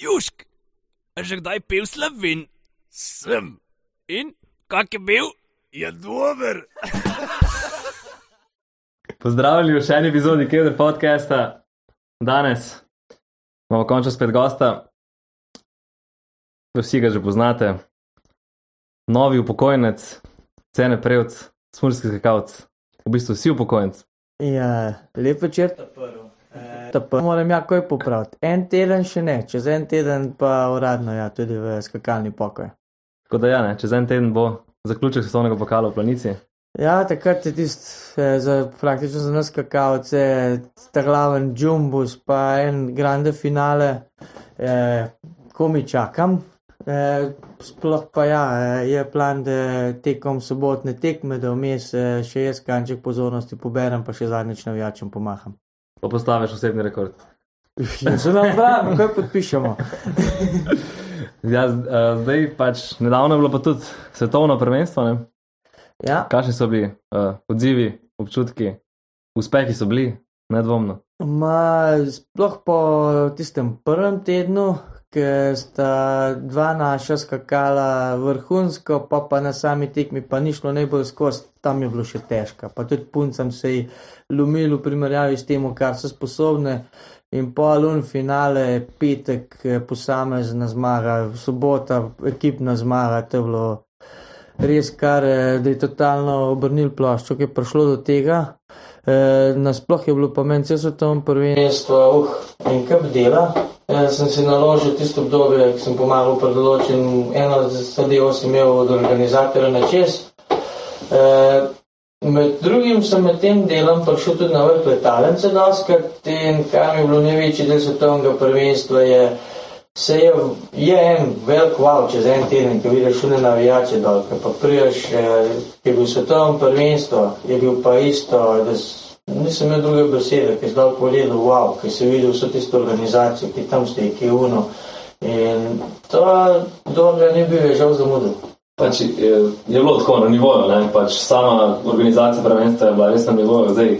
Južk, a že kdaj pil slovin? Sem, In kak je bil? je dober. Pozdravljeni v še eni epizodi Keder podcasta. Danes imamo končno spet gosta. Vsi ga že poznate. Novi upokojenec, cene prevc, smrski skakavc. V bistvu vsi upokojenci. Ja, lep večer. Prvi moram ja kaj popraviti. En teden še ne, čez en teden pa uradno, ja, tudi v skakalni pokoj. Tako da ja, ne, čez en teden bo zaključek svetovnega pokala v planici. Ja, takrat je tisti, eh, za, praktično za nas kakavce, ta glaven džumbus, pa en grande finale, eh, ko mi čakam. Eh, sploh pa ja, eh, je plan, da tekom sobotne tekme, da vmes eh, še jaz kanček pozornosti poberem, pa še zadnjič navijačem pomaham. Pa postaviš osebni rekord. Ja, se nam pravi, kaj podpišemo. Ja, eh, zdaj pač nedavno je bilo pa tudi svetovno prvenstvo. Ne? Ja, Kakšni so bili uh, odzivi, občutki, uspehi so bili, nedvomno. Ma, sploh po tistem prvem tednu, ki sta dva naša skakala vrhunsko, pa pa na sami tekmi pa ni šlo najbolj skozi, tam je bilo še težko. Pa tudi puncem se je lumil v primerjavi s tem, kar so sposobne. In polun finale, petek, eh, posamezna zmaga, sobota, ekipna zmaga, to je bilo res kar, eh, da je totalno obrnil ploščo, ki je prišlo do tega. E, nasploh je bilo pa meni cel svetovni prvenstvo, uh, in kar dela. E, sem si naložil tisto obdobje, ki sem pomagal pri določen, eno zadevo sem imel od organizatorja na čez. E, med drugim sem med tem delom prišel tudi na vrh letalence doskrat in kar mi je bilo največji del svetovnega prvenstva je, se je, je en velik wow čez en teden, ko vidiš šune navijače dol, ko pa priješ, eh, je bil svetovno prvenstvo, je bil pa isto, da nisem imel druge besede, ki si dol pogledal, wow, ki si videl vso tisto organizacijo, ki tam stoji, ki je uno. In to dobro ni bil, je žal zamudil. Pač je, je bilo tako na nivoju, ne? pač sama organizacija prvenstva je bila res na nivoju. Zdaj,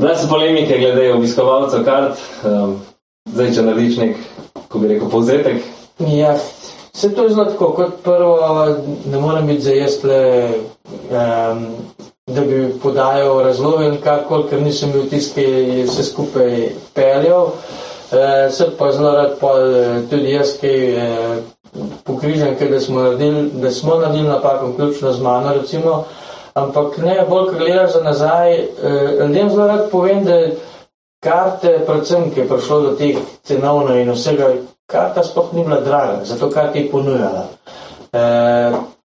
zdaj so polemike glede obiskovalcev kart, um, zdaj če narediš nek, ko bi rekel, povzetek. Ja, se to je zelo tako. Kot prvo, ne morem biti za jaz le, um, da bi podajal razloge ali karkoli, ker nisem bil tisti, ki je vse skupaj peljal. Uh, se pa zelo rad pol, eh, tudi jaz, ki uh, pokrižam, da smo naredili, naredili napako, vključno z mano, recimo. Ampak ne, bolj, ko gledaš za nazaj, uh, ljudem zelo rad povem, da karte, predvsem, ki je prišlo do teh cenovno in vsega, karta sploh ni bila draga, zato kar ti je ponujala. E,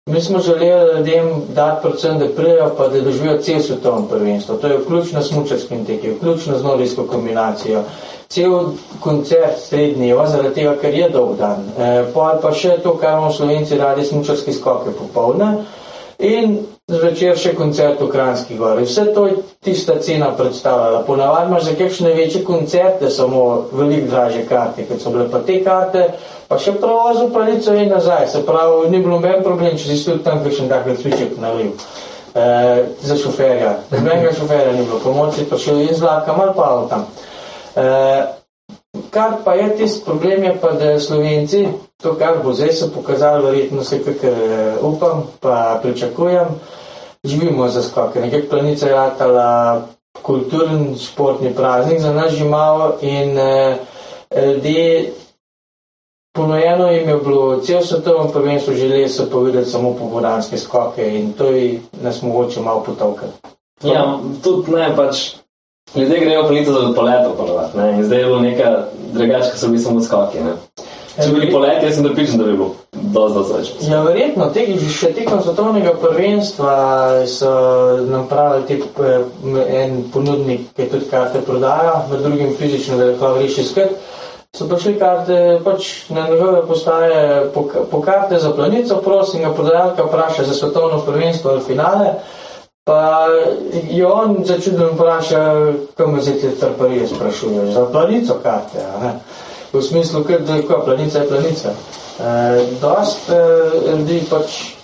mi smo želeli ljudem dati predvsem, da pridejo pa da doživijo cel svetovno prvenstvo. To je vključno s mučarskim tekem, vključno z norijsko kombinacijo. Cel koncert srednjeva, zaradi tega, ker je dolg dan. E, pa še to, kar imamo slovenci radi, smučarske skoke popovdne. In zvečer še koncert v Kranjski gori. Vse to je tista cena predstavljala. Ponavadi imaš za kakšne večje koncerte samo veliko draže karte, kot so bile pa te karte, pa še prevoz v Planico in nazaj. Se pravi, ni bilo noben problem, če si tudi tam kakšen takrat cviček nalil. E, za šoferja. Nobenega šoferja ni bilo, pomoč si prišel iz vlaka, ali pa avtom. E, Kar pa je tisti problem, je pa, da Slovenci, to, kar bo zdaj se pokazalo, verjetno se kakor eh, upam, pa pričakujem, živimo za skoke. Nekaj planica je ratala kulturen športni praznik za nas že malo in eh, ljudje, ponujeno jim je bilo cel svetovno prvenstvo, želeli so povedati samo povodanske skoke in to je nas mogoče malo potovkati. Ja, tudi ne, pač ljudje grejo polito za poletov, ponovadi. ne, In zdaj je bilo neka drugačka, so bili samo skoki. Ne. Če bi bili poleti, jaz sem pripričan, da bi bilo dosti, dosti več. Ja, verjetno, te, še tekom svetovnega prvenstva so nam pravili ti, eh, en ponudnik, ki tudi karte prodaja, med drugim fizično, da lahko greš iskat. So prišli karte, pač na njegove postaje po, po karte za planico, prosim ga prodajalka vpraša za svetovno prvenstvo ali finale. Pa je on začuden vpraša, kam zdaj te trparije sprašuješ, za planico karte. V smislu, ker da je ko, planica je planica. E, dost e, ljudi pač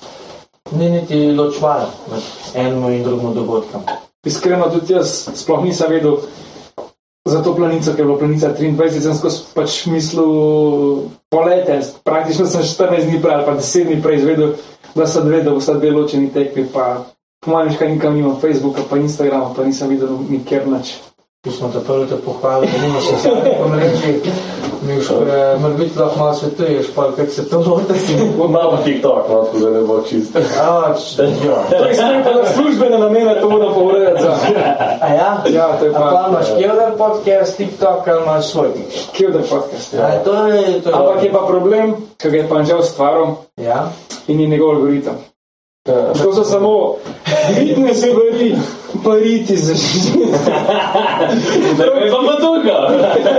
ni niti ločval med enim in drugim dogodkom. Iskreno, tudi jaz sploh nisem vedel, za to planico, ker je bila planica 23, sem skozi pač mislil polete, praktično sem 14 dni prej ali pa 10 dni prej izvedel, da so dve, da bo sta dve ločeni tekmi, pa po mojem škaj nikam nimam Facebooka, pa Instagrama, pa nisem videl nikjer nič. Tu smo te prvi te pohvalili, da nima socialnih omrežij. Mi už, eh, mora biti lahko malo svetuješ, pa kako se to loti. Malo TikTok, no, tako da ne bo čisto. A, ja. To je spet za službene namene, to moram povedati. Za. A ja? Ja, to je pa pa. imaš Kevdar podcast, TikTok ali imaš svoj TikTok? Kevdar podcast. Ja. To je, to je. Ampak je pa problem, ker ga je pa Anžel stvaril Ja. in je njegov algoritem. To so samo vidne stvari, pa riti za življenje. Zdaj pa pa tukaj.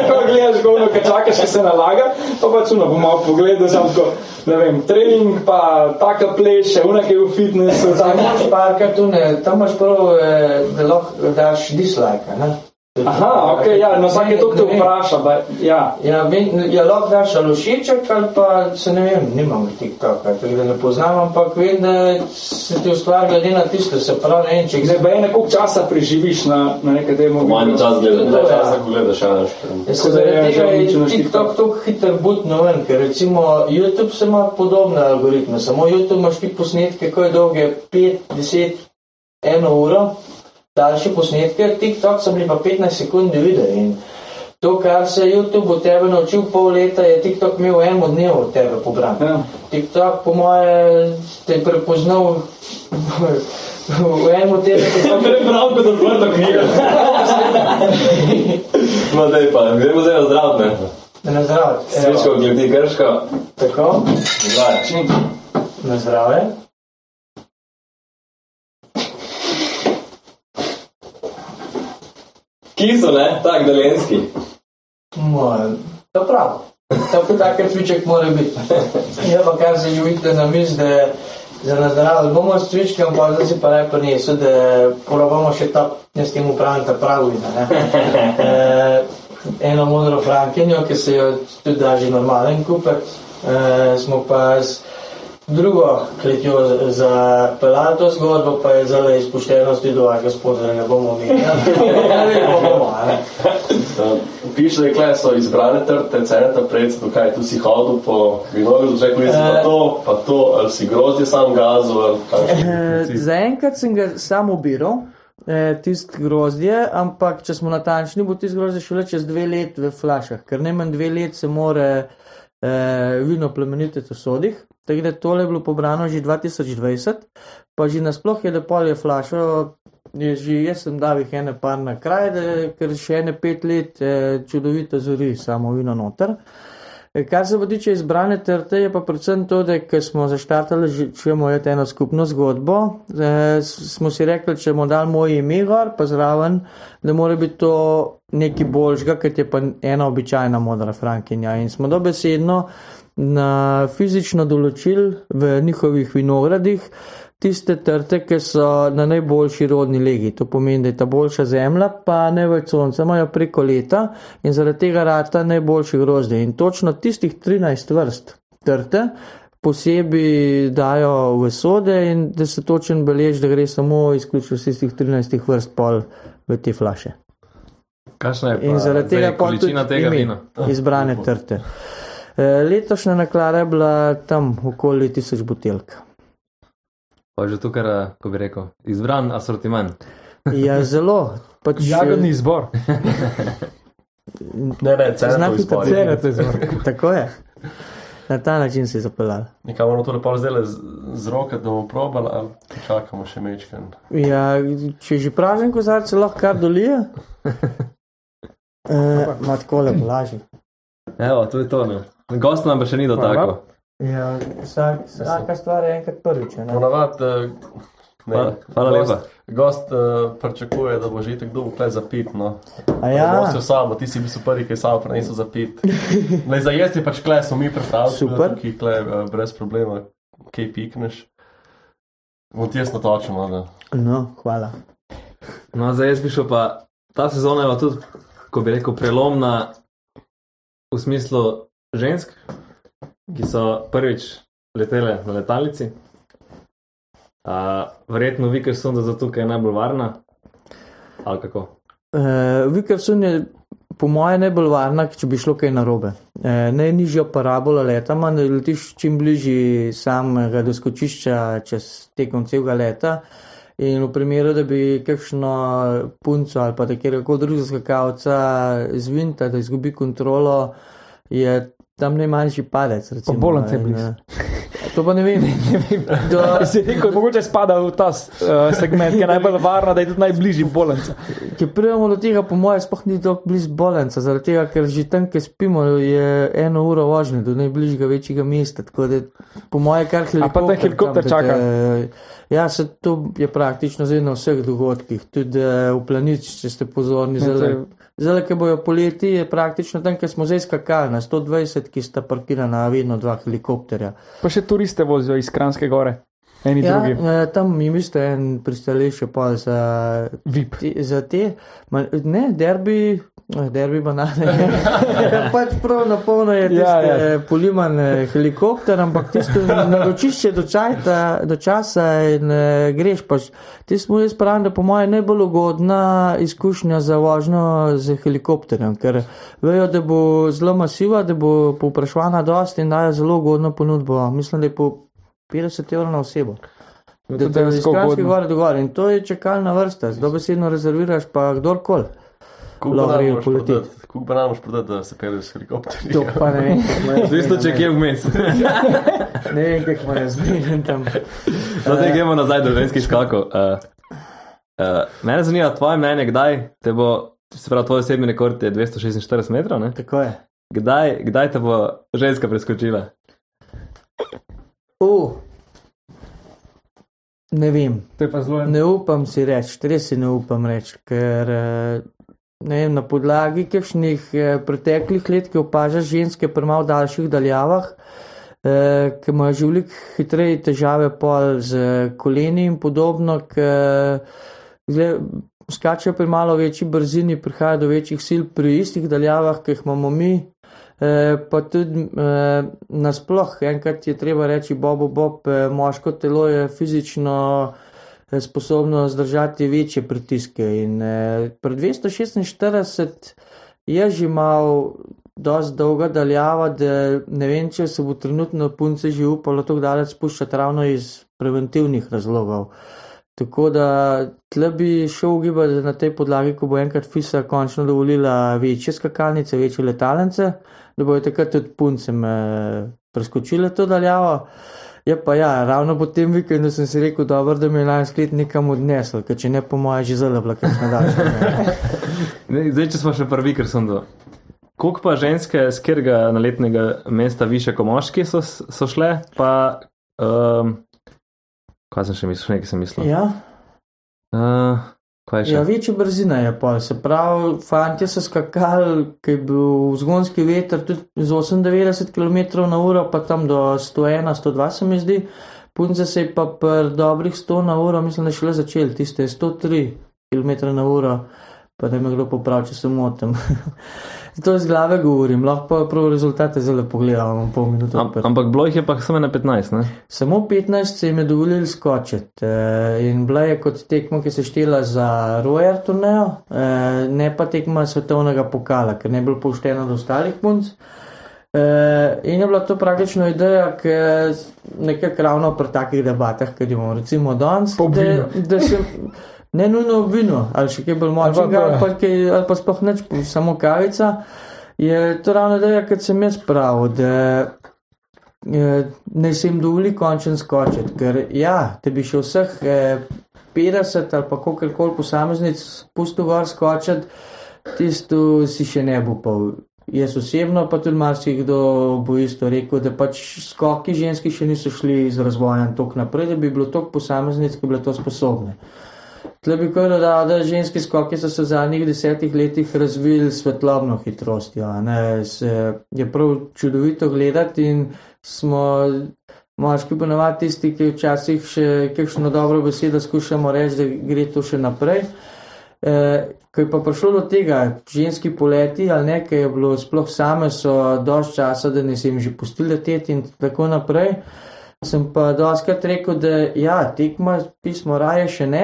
Ko gledaš govno, kaj čakaš, kaj se nalaga, pa pač uno bom malo pogledal, sam tako, ne vem, trening, pa taka pleše, una, ki je v fitnessu, Tam imaš parkrat tune, tam imaš prvo, eh, da lahko daš dislike, ne? Aha, ok, ja, no vsake to te vpraša, da, ja. Ja, vem, ja, lahko daš ali všeček ali pa se ne vem, nimam TikToka, tako da ne poznam, ampak vem, da se ti ustvari glede na tisto, se pravi, ne vem, če Ne, bej nekoliko časa preživiš na, na nekem Manj čas gledam. To je. Čas, ko gledaš, ja. Ja, se Tako da zaradi je je na TikTok TikTok. tako hiter butno ven, ker recimo YouTube se ima podobne algoritme, samo YouTube imaš ti posnetke, ko je dolge 5, 10, 1 uro, daljše posnetke, TikTok so bili pa 15 sekund videa in to, kar se je YouTube od tebe naučil pol leta, je TikTok imel v enem dnevu od tebe pobran. Ja. TikTok, po moje, te je prepoznal v enem tednu, ko sem Prebral kot odprto knjigo. No, daj pa, gremo zdaj na zdrav, ne? na zdravje. Srečko, glede grška. Tako, Zdaj. na zdravje. Ki so, ne? Tak, delenski. Moj, to prav. Tako take cviček mora biti. Ja, pa kar se že vidite na mis, da za nazdravje. Bomo s cvičkem, pa zdaj si pa ne prinesel, da probamo še ta, jaz temu pravim, ta pravina. Ne? E, eno modro frankinjo, ki se jo tudi da že normalen kupek. E, smo pa z drugo kletjo za- pelato zgodbo, pa je zelo izpuštenosti do gospoda, da ne bomo mi. Ja. Piše, da je kle so izbrane trte, cenete predstav, kaj tu si hodil po vinogradu, rekli si pa Eh. to, pa to, ali si grozdje sam ali kaj. Eh, Zaenkrat sem ga sam ubiral, eh, tisti grozdje, ampak če smo natančni, bo tisti grozdje šele čez dve leti v flašah, ker najmanj dve leti se more eh, vino plemenititi v sodih. Tako da tole je bilo pobrano že 2020, pa že nasploh je lepo je flašo. Je že jaz sem dal jih ene par na kraj, da, ker še ene pet let eh, čudovito zori samo vino noter. E, Kar se pa tiče izbrane trte, je pa predvsem to, da smo zaštartali, čujemo je eno skupno zgodbo, eh, smo si rekli, če bomo dali moje ime gor, pa zraven, da mora biti to nekaj boljšega, kot je pa ena običajna modra frankinja. In smo dobesedno na fizično določili v njihovih vinogradih tiste trte, ki so na najboljši rodni legi. To pomeni, da je ta boljša zemlja, pa največ sonca imajo preko leta in zaradi tega rata najboljši grozdje. In točno tistih 13 vrst trte posebej dajo v sode in da se točen belež, da gre samo izključno z tistih 13 vrst pol v te flaše. Kakšna je pa In zaradi tega pa tudi tega vina? Izbrane trte. E, Letošnja naklada je bila tam okoli tisoč buteljk. Pa je že tukaj, eh, ko bi rekel, izbran asortiman. Ja, zelo. Pač, Jagodni izbor. Ne, ne, Znak cenete hitro izbor. Cenete izbor. Tako je. Na ta način se je zapeljal. Nekaj moramo to lepo zdaj z, roke, da bomo probali, ali počakamo še mečken. Ja, če že pražen kozarec, se lahko kar dolije. E, Ma tako lepo laži. Evo, to je to. Ne. Gost nam pa še ni do tako. Ja, vsak, vsaka stvar je enkrat prvič. Ponavadi, eh, ne, Hvala- hvala gost, lepa. Gost uh, pričakuje, da bo že tako dolgo kle zapit. No. A Ja. Vsi samo, ti si bil prvi, ki je samo prinesel zapit. Ne, za jesti pač kle smo mi predstavili, Super. ki kle uh, brez problema, kaj pikneš. Bom ti jaz natočil, no, da. no, hvala. No, zdaj jaz bi šel pa, ta sezona je tudi, ko bi rekel, prelomna v smislu žensk, ki so prvič letele na letalnici. Uh, verjetno vi, ker so da zato, je najbolj varna. Ali kako? Uh, Vikersun je po mojem najbolj varna, če bi šlo kaj narobe. Uh, najnižjo parabola letama, da letiš čim bližje samega doskočišča čez tekom celega leta. In v primeru, da bi kakšno punco ali pa takega drugega skakalca zvinta, da izgubi kontrolo, je tam najmanjši padec. Recimo, bolance In, blizu. Eh, To pa ne vem. ne vem. Da, Si rekel, mogoče spada v ta uh, segment, ki je najbolj varna, da je tudi najbližji bolenca. Ki pridemo do tega, po mojem, sploh ni tako blizu bolenca, zaradi tega, ker že tam, kjer spimo, je eno uro vožnje do najbližjega večjega mesta. Tako da, po mojem, kar A pa ta helikopter tam, čaka? Da, ja, se to je praktično zdaj na vseh dogodkih, tudi eh, v planici, če ste pozorni. Ja, Zdaj, ki bojo poleti, je praktično tam, kjer smo zdaj skakali, na 120, ki sta parkirana, vedno dva helikopterja. Pa še turiste vozijo iz Kranske gore, eni Ja, drugi. eh, tam mi isto en pristališče pa za VIP. Ti, za te, ma, ne, derbi, derbi banane. pač prav na polno je Ja, ja, ja. ja. poliman eh, helikopter, ampak tisto naročišče do, čajta, do časa in uh, greš pač. Ti smo jaz pravim, da po mojem najbolj ugodna izkušnja za vožnjo z helikopterjem, ker vejo, da bo zelo masiva, da bo povprašvana dosti in dajo zelo ugodno ponudbo. Mislim, da je po 50 evrov na osebo. Da te dejansko iz Kranjske ugodno. gore do gore in to je čakalna vrsta, dobesedno rezerviraš pa kdorkoli. Kako banan moš prodati, da se peleš s helikopterjem? To pa ne vem. Zvisno, če kje vmes. Ne vem, kako me je zmeden tam. No, da gremo nazaj do ženskih skakov. Uh, uh, mene zanima tvoje mnenje, kdaj te bo, se pravi, tvoj osebni rekord je 246 metrov, ne? Tako je. Kdaj, kdaj te bo ženska preskočila? Uh. Ne vem, To je pa zelo ne upam si reči, res si ne upam reči, ker eh, ne vem, na podlagi kakšnih eh, preteklih let, ki opažaš ženske pri malo daljših daljavah, eh, ki imajo že veliko hitreje težave pol z koleni in podobno, ker skačejo pri malo večji brzini, prihaja do večjih sil pri istih daljavah, ki jih imamo mi. Eh, pa tudi eh, nasploh, enkrat je treba reči, Bobo Bob, eh, moško telo je fizično eh, sposobno zdržati večje pritiske. In eh, pri 246 je že mal dosti dolga daljava, da ne vem, če se bo trenutno punce že upalo tako daleč spuščati ravno iz preventivnih razlogov. Tako da tle bi šel ugibati, da na tej podlagi, ko bo enkrat FISA končno dovolila večje skakalnice, večje letalence, da bojo takrat tudi puncem eh, preskočile to daljavo. Je pa ja, ravno po tem vikendu sem si rekel, dobro, da me je lansko let nekam odnesel, ker če ne po moje že zelo bila kakšna daljša. Ne, Zdaj, če smo še prvi, ker sem do. Koliko pa ženske z katerega naletnega mesta više kot moški so, so šle, pa um, kaj sem še mislil, nekaj sem mislil. Ja, Uh, kaj? Ja večja brzina je pa. Se pravi, fanti so skakali, ki je bil vzgonski veter tudi z 98 km na uro, pa tam do 101, 102 se mi zdi. Punce se je pa pri dobrih 100 na uro, mislim, da šele začel, tiste 103 km na uro, pa da me kdo popravi, če se motim. to iz glave govorim, lahko pa prav rezultate zelo pogledamo, pol minute. Am, ampak bilo jih je pa samo na 15, ne? Samo 15 se jim je dovolili skočiti eh, in bila je kot tekma, ki se je štela za Royer turnejo, eh, ne pa tekma svetovnega pokala, ker ne je bilo pošteno do ostalih punc. Eh, in je bila to praktično ideja, ki nekako ravno pri takih debatah, ki jih imamo, recimo danes, da, da se ne nujno vino ali še kaj bolj močnega, Ali ali pa- kaj, ali pa sploh neč, samo kavica. Je to ravno ideja, kot sem jaz pravil, da eh, ne se jim dovoli končen skočiti, ker ja, te bi še vseh eh, 50 ali pa koliko koli posameznic pustil gor skočiti, tisto si še ne bo pa. Jaz osebno, pa tudi marsikdo bo isto rekel, da pač skoki ženski še niso šli z razvojem tok naprej, da bi bilo tok posameznic, ki bi bile to sposobne. Tle bi kar dodal, da ženski skoki so se v zadnjih desetih letih razvili s svetlobno hitrostjo. Se, je prav čudovito gledati in smo moški ponovadi tisti, ki včasih še kakšno dobro besedo skušamo reči, da gre to še naprej. E, ko je pa prišlo do tega, ženski poleti ali nekaj je bilo, sploh same so dož časa, da ne se jim že pustili leteti in tako naprej. Sem pa doskrat rekel, da ja, tekma, pismo raje še ne,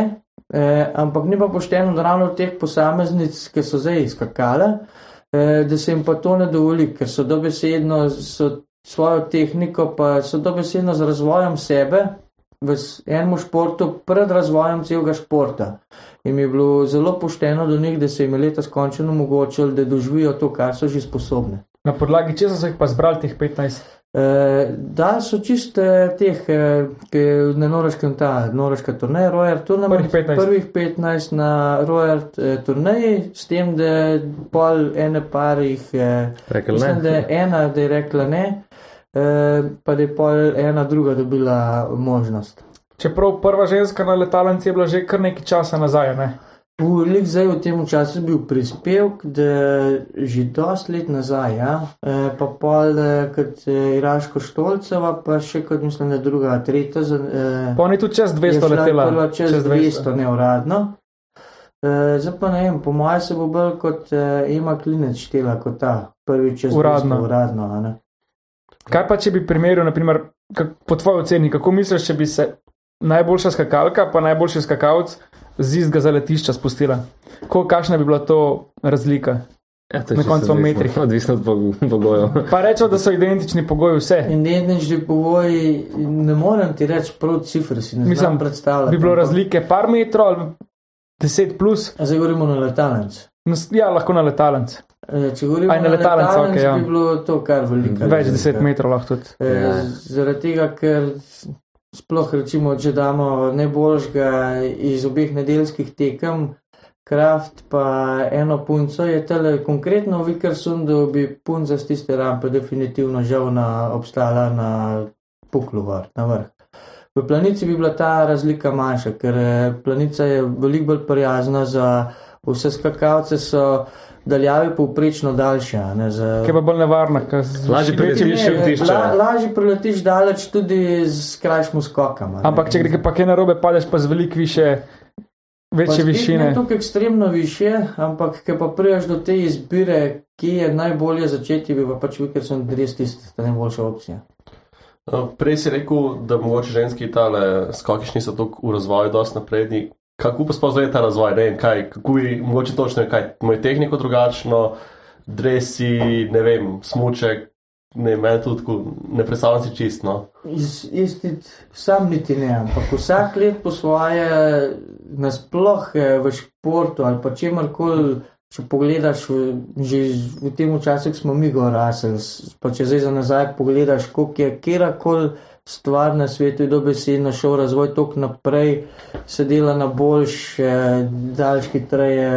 eh, ampak ni pa pošteno, da ravno teh posameznic, ki so zdaj skakale, eh, da se jim pa to ne dovoli, ker so dobesedno s svojo tehniko, pa so dobesedno z razvojem sebe v enem športu pred razvojem celega športa. In mi je bilo zelo pošteno do njih, da se jim je letos končno omogočilo, da doživijo to, kar so že sposobne. Na podlagi česa so jih pa zbrali teh 15? Eh, Da so čiste teh, eh, ki je na Norveškem ta norveška turneja, Royal Tournament, Prvih 15. prvih 15 na Royal eh, turneji, s tem, da pol ene par jih, Rekel mislim, da je ne. ena, da je rekla ne, pa da je pol ena druga dobila možnost. Čeprav prva ženska na letalnici je bila že kar nekaj časa nazaj, ne? V lik zdaj v tem času bil prispevek, da že dosti let nazaj, ja? e, pa pol eh, kot eh, Iraško Štolceva, pa še kot mislim, da druga, tretja. E, Pa je tudi čez 200 letela. Prva čez, čez 200, 200 neuradno. E, zdaj pa ne vem, po mojem se bo bolj kot e, Ema Klinec štela kot ta prvi čez Uradno. 200 uradno. Kaj pa če bi primerjal, naprimer, kak, po tvoji oceni, kako misliš, če bi se najboljša skakalka, pa najboljši skakalec z istega zaletišča spustila? Ko, kakšna bi bila to razlika? Ja, to Na koncu v odvisno- metrih. Odvisno od pog- pogojev. Pa rečemo, da so identični pogoji vse. In etnični pogoji, ne morem ti reči prav cifre, si ne Mislim, predstavljati. Bi bilo razlike par metrov ali 10 plus, A Zdaj govorimo na letalnic. Ja, lahko na letalnici. E, Če govorimo Aj, na letalnic, okej, ja. bi bilo to kar veliko. Več deset metrov lahko tudi. E, Ja. Zaradi tega, ker sploh recimo, če damo najboljšega iz obeh nedeljskih tekem, Kraft pa eno punco, je tele konkretno v Vikersundu bi punca z tiste rampe definitivno žal na, obstala na puklu gor, na vrh. V planici bi bila ta razlika manjša, ker eh, planica je veliko bolj prijazna za vse skakalce, so daljave povprečno daljše. a Ne, za, Kaj pa bolj nevarna, ker Lažje večjim- priletiš še v tišče. La, lažje preletiš daleč tudi z krajšim skokom. a ne. Ampak če gre pa kaj narobe, padeš pa z veliko više, večje višine. Ne tako ekstremno više, ampak ker pa priješ do te izbire, kje je najbolje začeti, bi pa pač bil, ker sem res tista najboljša opcija. Uh, Prej si rekel, da mogoče ženski tale skokiš niso tako v razvoju, dosti napredni. Kako pa spoznaj ta razvoj? Ne vem, kaj, kako je mogoče točno, kaj, moj tehniko drugačno, dresi, ne vem, smuček, ne, meni tudi tako, ne predstavljam si čist, no. Iz, isti, sam niti ne, ampak vsak let po svoje, nasploh eh, v športu ali pa čemorkoli, če pogledaš, že v tem času, smo mi gor rasli, s- pa če zdaj za nazaj pogledaš, koliko je kjerkoli stvar na svetu, je dobesedno šel razvoj tok naprej, se dela na boljš, eh, daljš hitreje,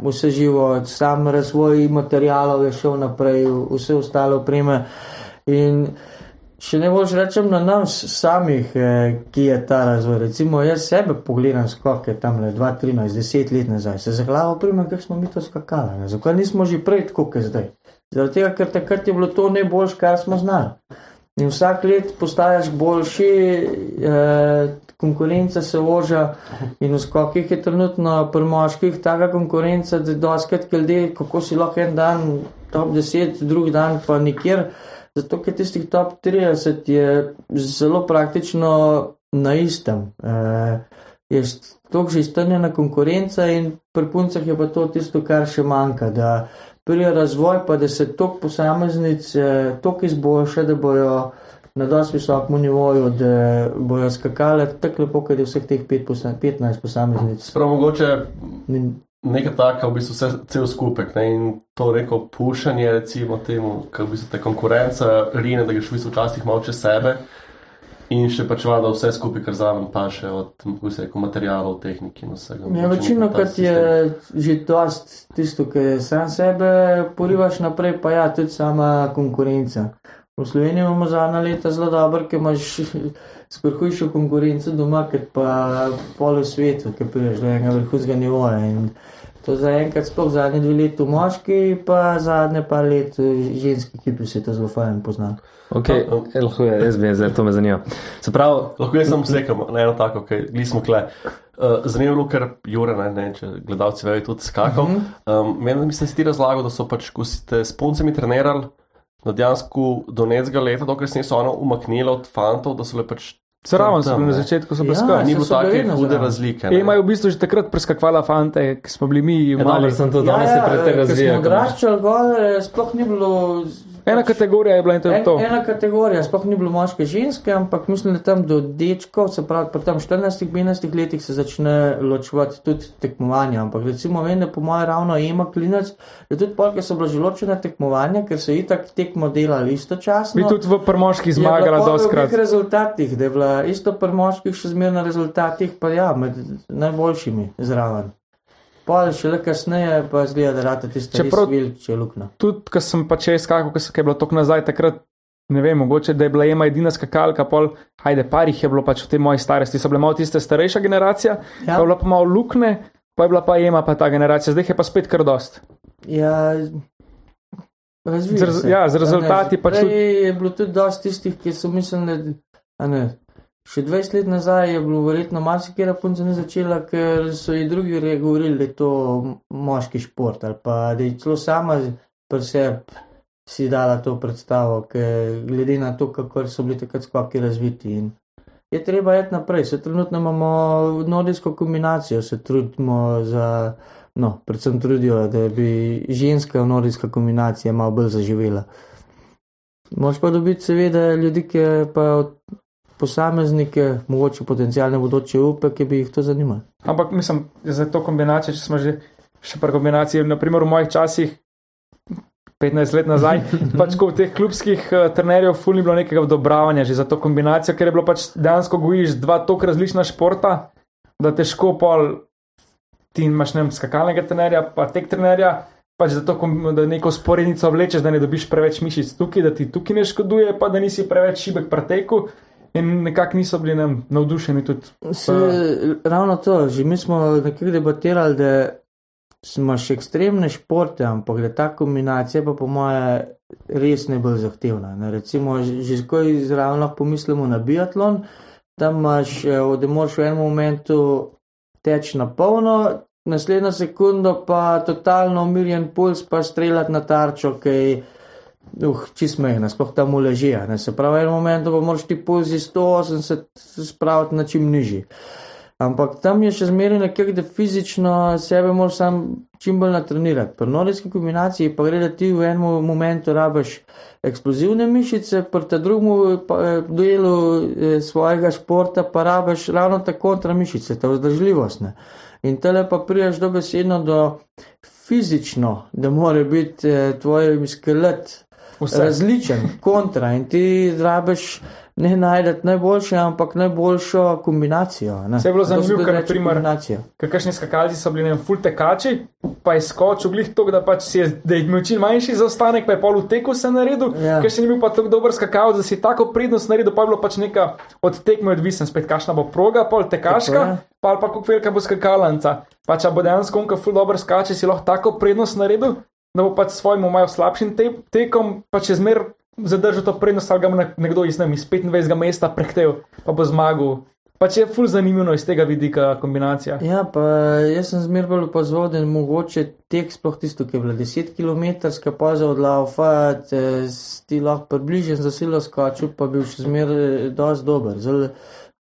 vse živo, sam razvoj materijalov je šel naprej, vse ostale opreme. In Če ne boš rečem na nas samih, eh, ki je ta razvoj. Recimo, jaz sebe pogledam skoke tam le 2, 13, 10 let nazaj, se za glavo primem, kako smo mi to skakali. Ne? Zakaj nismo že prej tako, kot zdaj? Zaradi tega, ker takrat je bilo to najboljše, kar smo znali. In vsak let postaješ boljši, eh, konkurenca se oža in v skokih je trenutno pri moških taka konkurenca, da doskrat glede, kako si lahko en dan top 10, drug dan pa nikjer. Zato, ker tistih top 30 je zelo praktično na istem. E, je to že strnjena konkurenca in pri puncah je pa to tisto, kar še manjka. Da prije razvoj, pa da se tok posameznic eh, tok izboljša, da bojo na dosti visokem nivoju, da bojo skakale tako lepo, kot je vseh teh pet posa- 15 posameznic. Sprav mogoče In neka taka, v bistvu vse, cel skupek. Ne? In to reko pušanje, recimo temu, ker v bistvu te konkurenca rine, da greš v bistvu včasih malo čez sebe. In še pač vada vse skupaj, kar zraven paše, od reče, materijalov, tehnike in vsega. Ja, večino, kot je že dost tisto, ki sam sebe porivaš naprej, pa ja, tudi sama konkurenca. V Sloveniji imamo zadnja leta zelo dobro, ker imaš skoraj hujšo konkurenco doma, kot pa pol v svetu, ki prideš do enega vrhunskega nivoja. In to zaenkrat sploh zadnji dve leti moški, pa zadnje par let v ženski ekipi se to zelo fajn pozna. Okay, lahko je, jaz bi zdaj to me zanima. Se pravi, Lahko jaz samo sekam na eno tako, okay, gli smo kle. Uh, zanimivo ker Jure, ne, ne, če gledalci vejo, tudi skakal. Mhm. Um, meni mislim, si ti razlagal, da so pač, ko si te s puncami trenirali, da dejansko do necega leta, dokler se niso ono umaknili od fantov, da so le pač Zraven so bili na začetku, so Ja, pa skali. Ni bilo take hude razlike. E, imajo v bistvu že takrat preskakovala fante, ki smo bili mi Ja, mali. dobro, sem tudi danes se precej ko razvijal. smo odraščali gor, eh, sploh ni bilo. Ena kategorija je bila in to je En, to. ena kategorija, sploh ni bilo moške ženske, ampak mislim, da tam do dečkov, se pravi, pri tam 14-15 letih se začne ločevati tudi tekmovanja. Ampak recimo, vem, da po mojem ravno ima klinec, da tudi polke so bila že ločena tekmovanja, ker so itak tekmo delali istočasno. Bi tudi v prmoški Je zmagala pol v doskrat. obeh rezultatih, da je bila isto pri moških še zmeraj na rezultatih, pa ja, med najboljšimi zraven. Pol šele kasneje pa zgleda, da rata tiste Čeprav- velike luknje. Tudi, ko sem pač jaz skakal, ko sem- ko je bilo tok nazaj, takrat ne vem, mogoče da je bila ema edina skakalka, pol, ajde, parih je bilo pač v tej moji starosti, so bile malo tiste starejša generacija, ja. pa je bila pa malo lukne, pa je bila pa ema pa ta generacija, zdaj je pa spet kar dost. Ja, Z ja, z rezultati pač prej tudi- je bilo tudi dosti tistih, ki so mislili, da ne. Še 20 let nazaj je bilo verjetno marsikera punca ne začela, ker so ji drugi govorili, da je to moški šport ali pa da je celo sama pri sebi si dala to predstavo, ker glede na to, kako so bili takrat skoki razviti. In je treba iti naprej. Se trenutno imamo nordijsko kombinacijo, se trudimo za, no, predvsem trudijo, da bi ženska nordijska kombinacija malo bolj zaživela. Moš pa dobiti seveda ljudi, ki pa posameznike, mogoče potencijalne bodoče upe, ki bi jih to zanimalo. Ampak mislim, za to kombinacijo, če smo že še pri kombinaciji, naprimer v mojih časih, 15 let nazaj, pač ko v teh klubskih uh, trenerjev ful ni bilo nekega odobravanja že za to kombinacijo, ker je bilo pač dejansko gojiš dva tok različna športa, da težko pol ti imaš ne vem, skakalnega trenerja, pa tek trenerja. Pač zato, da neko sporednico vlečeš, da ne dobiš preveč mišic tukaj, da ti tukaj ne škoduje, pa da nisi preveč šibek pri teku. In nekako niso bili nam navdušeni tudi. Se, ravno to, že mi smo nekako debatirali, da imaš ekstremne športe, ampak da ta kombinacija pa po moje res ne bolj zahtevna. Ne. Recimo, že že ko izravno pomislimo na biatlon, tam imaš, eh, da moraš v enem momentu teč na polno, naslednjo sekundo pa totalno umirjen puls, pa streljati na tarčo, ki je Uh, čist mehna, sploh tam uleži. Se pravi, v enem momentu pa moraš ti pulzi 180 spraviti na čim nižji. Ampak tam je še zmeraj nekako, da fizično sebe moraš sam čim bolj natrenirati. Pri nordijski kombinaciji pa gre, da ti v enem momentu rabiš eksplozivne mišice, pri tem drugem eh, delu eh, svojega športa pa rabiš ravno ta kontramišice, ta vzdržljivost. Ne. In tele pa priješ dobesedno do fizično, da mora biti eh, tvoj skelet Vse. različen, kontra in ti rabiš ne najdete najboljše, ampak najboljšo kombinacijo. Ne. Saj je bilo se zanimivo, ker, naprimer. Kakšni skakalci so bili, ne vem, full tekači, pa je skočil glih to, da pač si je, da je imel čim manjši zaostanek, pa je pol v teku se naredil, Ja. ker še ni bil pa tako dober skakalec, da si tako prednost naredil, pa je bilo pač neka od tekme odvisen, spet kakšna bo proga, pol tekaška, pa pa kako velika bo skakalnica. Pa če bo dejansko onka full dober skače, si lahko tako prednost naredil, da bo pač svojim malo slabšim te tekom, pa če zmer zadržal to prednost, ali ga bo ne- nekdo iz, vem, iz 25. mesta prehtel, pa bo zmagal. Pač je full zanimivo iz tega vidika kombinacija. Ja, pa jaz sem zmer bolj opazoval, da je mogoče tek sploh tisto, ki je bila 10 km, poza od laufa, ti lahko približen za silo skočil, pa bil še zmer eh, dosti dober. Zdaj,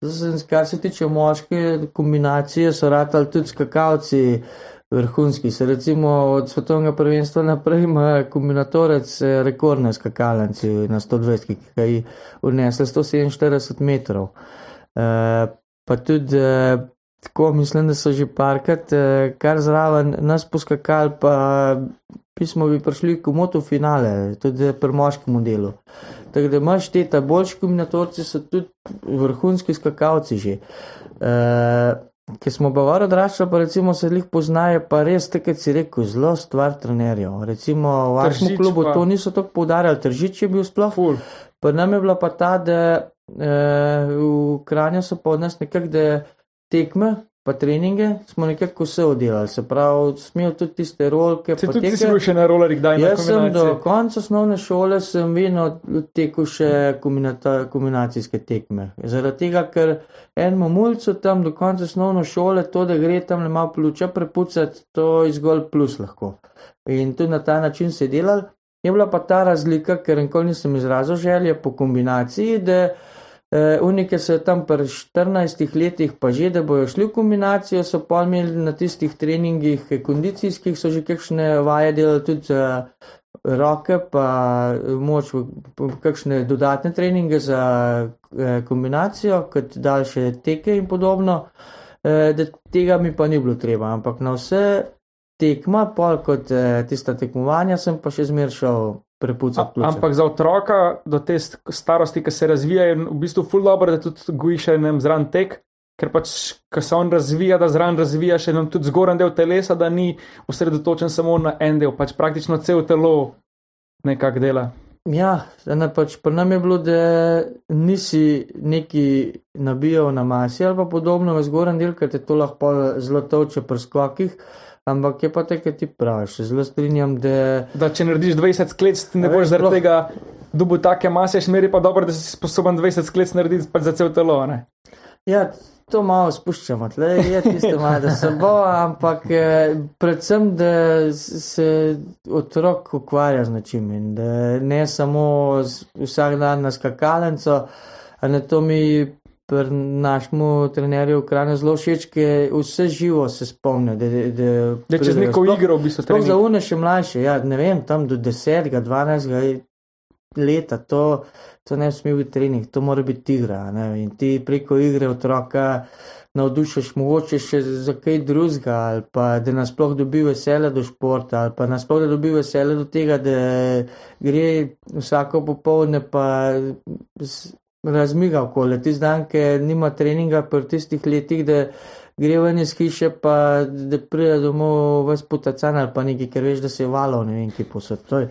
zdaj kar se tiče moške kombinacije, so ratali tudi skakalci vrhunski. Se recimo od svetovnega prvenstva naprej ima kombinatorec eh, rekordne skakalnice na 120, ki ga je unesel 147 metrov. Uh, pa tudi uh, tako, mislim, da so že parkrat, uh, kar zraven nas poskakali, pa pismo bi prišli v moto finale, tudi pri moškem delu. Tako da imaš te ta boljši kombinatorci, so tudi vrhunski skakalci že. Uh, Ker smo bavaro odraščali, pa recimo se jih poznajo, pa res, tako kot si rekel, zelo stvar trenerjev. Recimo v vašem klubu pa- to niso tako poudarjali, tržič je bil sploh. Ful. Pa nam je bila pa ta, da eh, v Kranju so pa od nas nekako, da tekme, pa treninge smo nekako vse oddelali. Se pravi, smejo tudi tiste rolke, Se tudi ti si bil še na rolerjih, daj na Jaz sem do konca osnovne šole sem vedno tekel še kombinacijske tekme. Zaradi tega, ker enemu mulcu tam do konca osnovne šole to, da gre tam le malo pljuča prepucati, to je zgolj plus lahko. In tudi na ta način se je delal. Je bila pa ta razlika, ker nikoli nisem izrazil želje po kombinaciji, da Uh, Unike so tam pri 14 letih, pa že, da bojo šli v kombinacijo, so pa imeli na tistih treningih eh, kondicijskih, so že kakšne vaje delali tudi za roke, pa moč, v- kakšne dodatne treninge za eh, kombinacijo, kot daljše teke in podobno. Eh, da tega mi pa ni bilo treba, ampak na vse tekma, pol kot eh, tista tekmovanja, sem pa še zmer prepucati pljuče. Ampak za otroka do te st- starosti, ki se razvija, je v bistvu ful dobro, da tudi gojiš enem zran tek, ker pač, ko se on razvija, da zran razvija še enem tudi zgoren del telesa, da ni osredotočen samo na en del, pač praktično cel telo nekako dela. Ja, ena pač pri nam je bilo, da nisi neki nabijal na masi ali pa podobno v zgornjem delu, ker te to lahko zelo toče pri skokih, ampak je pa te, kaj ti praviš. Zelo strinjam, da Da če narediš 20 sklec, ne boš zaradi sploh- tega dubu take mase, šmeri pa dobro, da si sposoben 20 sklec narediti za cel telo. Ne? ja, to malo spuščamo, tle je tisto malo, da se bo, ampak eh, predvsem, da se otrok ukvarja z nečim in da ne samo vsak dan na skakalnico, ne to mi pri našemu trenerju v Kranju zelo všeč, ker vse živo se spomne. Da, da, da, Da čez neko Sploh- igro v bistvu Sploh za une še mlajše, ja, ne vem, tam do 10, 12 leta, to, to ne sme biti trening, to mora biti igra. Ne? In ti preko igre otroka navdušiš mogoče še za kaj drugega, ali pa da nasploh dobi veselje do športa, ali pa nasploh da dobi veselje do tega, da gre vsako popovdne pa razmiga okoli. Tisti dan, ki nima treninga pri tistih letih, da gre ven iz hiše, pa da pride domov vas potacan ali pa nekaj, ker veš, da se je valo, ne vem, ki posod. To, je-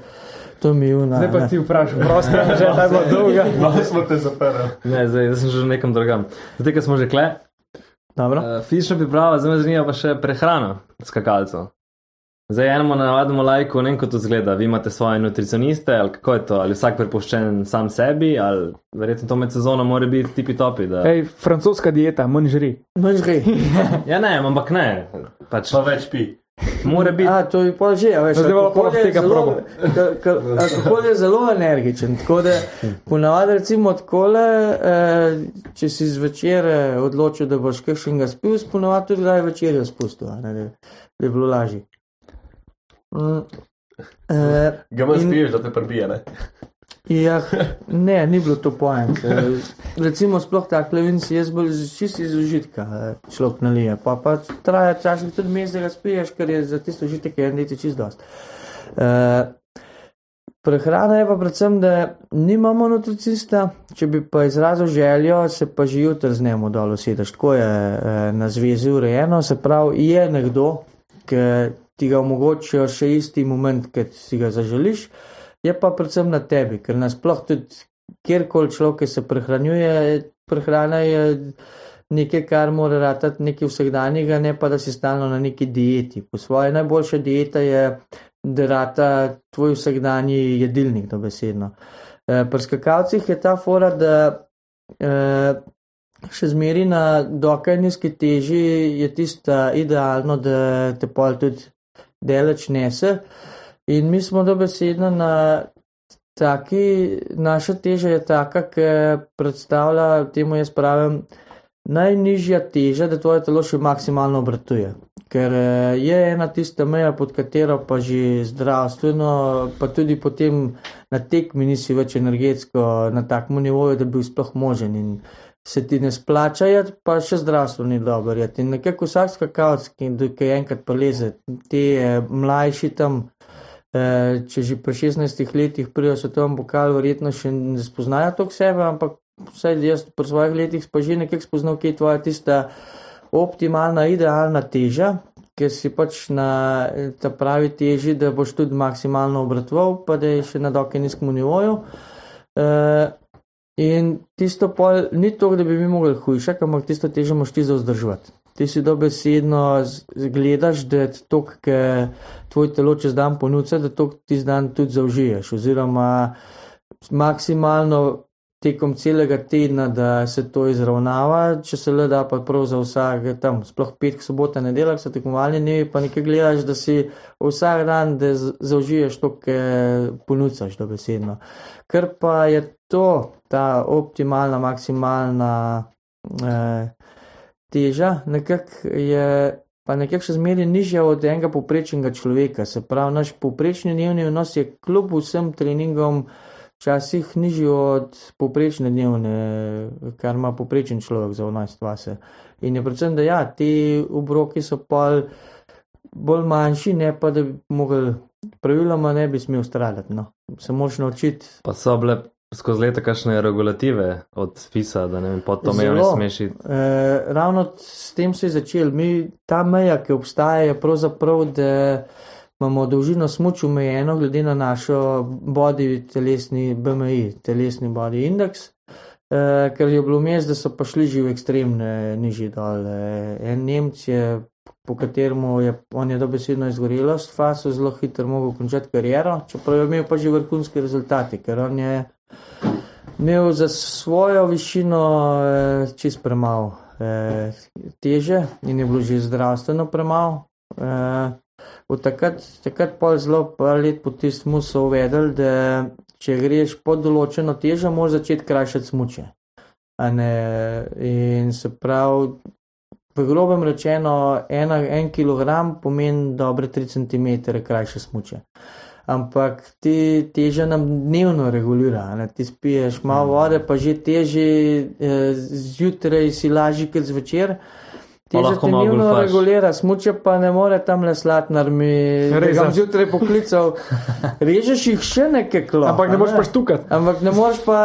to mi je una. Zdaj pa ti vprašaj, prosto, že je bila dolga. No, smo te zaprli. Ne, zdaj sem že nekam drugam. Zdaj, ko smo že kle, Dobro. uh, fizična priprava, zdaj me zanima pa še prehrana skakalcev. Zdaj enemu navadnemu lajku, ne vem, kako to zgleda. Vi imate svoje nutricioniste, ali kako je to, ali vsak prepuščen sam sebi, ali verjetno to med sezono mora biti tipi topi. Da... Ej, francoska dieta, manj žri. Manj gre. Ja, ne, ampak ne. Pač, Pa več pi. mora biti. A, to je pa že, a veš, zdaj alkohol poleg je tega ka- Alkohol je zelo energičen, tako da ponavadi recimo odkole, eh, če si zvečer eh, odločil, da boš kakšnega spil, ponavadi tudi kdaj večerjo spustil, a ne, da, da je bilo lažje. Mm. Eh, Ga In- spiješ, da te prbije, ne? Ja, ne, ni bilo to pojem. Recimo, sploh tak levin si jaz bolj čisto iz užitka eh, človek nalije. Pa, pa traja včasih tudi mes, da ga spiješ, ker je za tisto užitek en deci čist dost. Uh, prehrana je pa predvsem, da nimamo nutricista, če bi pa izrazil željo, se pa že jutri z njemu dol usedeš. Tako je eh, na zvezi urejeno, se pravi, je nekdo, ki ti ga omogočijo še isti moment, ki si ga zaželiš je pa predvsem na tebi, ker nasploh tudi kjerkoli človek se prehranjuje, prehrana je nekaj, kar mora ratati nekaj vsakdanjega, ne pa da si stalno na neki dieti. Po svoje najboljša dieta je, da rata tvoj vsakdanji jedilnik, dobesedno. E, pri skakalcih je ta fora, da e, še zmeri na dokaj nizki teži je tista idealno, da te pol tudi deleč nese. In mi smo dobesedno na taki, naša teža je taka, ki predstavlja, temu jaz pravim, najnižja teža, da tvoje telo še maksimalno obratuje. Ker eh, je ena tista meja, pod katero pa že zdravstveno, pa tudi potem na tekmi nisi več energetsko na takem nivoju, da bi sploh možen. In se ti ne splača, jeti, pa še zdravstveno ni dobro. jeti. In nekako vsak skakalec, ki ki enkrat poleze, ti eh, mlajši tam. Eh, če že pri 16 letih prijo svetovni pokal, verjetno še ne spoznajo to sebe, ampak vsaj jaz pri svojih letih pa že nekako spoznal, kje je tvoja tista optimalna, idealna teža, ker si pač na ta pravi teži, da boš tudi maksimalno obratoval, pa da je še na dokaj nizkem nivoju. Eh, in tisto pol ni to, da bi mi mogli hujšati, ampak tisto težo moš ti zauzdržati. Ti si dobesedno gledaš, da je to, kar tvoj telo čez dan ponuca, da to ti dan tudi zaužiješ, oziroma maksimalno tekom celega tedna, da se to izravnava, če se le da, pa prav za vsak, tam, sploh petek, sobota, nedelja, so tekmovalni dnevi, pa nekaj gledaš, da si vsak dan, zaužiješ to, kar ponucaš, dobesedno. Ker pa je to, ta optimalna, maksimalna eh, teža nekako je pa nekako še zmeraj nižja od enega poprečnega človeka. Se pravi, naš poprečni dnevni vnos je kljub vsem treningom včasih nižji od poprečne dnevne, kar ima poprečen človek za 11 vase. In je predvsem, da ja, ti obroki so pol bolj manjši, ne pa da bi mogli, praviloma ne bi smel stradati, no. Se moraš naučiti. Pa so bile skozi leta kakšne regulative od FISA, da ne vem, pod to mejo ne smeš iti. E, ravno s tem se je začel. Mi, ta meja, ki obstaja, je pravzaprav, da imamo dolžino smuču omejeno glede na našo body telesni BMI, telesni body index. Uh, ker je bilo mes, da so pa šli že v ekstremne nižje dol. Uh, en Nemc je, po katerem je, on je dobesedno izgorelost, faso zelo hitro mogel končati kariero, čeprav je imel pa že vrhunske rezultate, ker on je imel za svojo višino uh, čist premalo uh, teže in je bilo že zdravstveno premalo. Uh, od takrat, takrat pa zelo par let po tistem so uvedeli, da če greš pod določeno težo, moraš začeti krajšati Ne, in se pravi, v grobem rečeno, ena, en kilogram pomeni dobre 3 cm krajše smuče. Ampak ti teža nam dnevno regulira. Ne? Ti spiješ malo vode, pa že teže eh, zjutraj si lažji kot zvečer. Teža lahko te dnevno regulira, smuče pa ne more tam le slatnar mi, ga ja. zjutraj poklical. Režeš jih še nekaj klo. Ampak a ne moreš pa štukati. Ampak ne moreš pa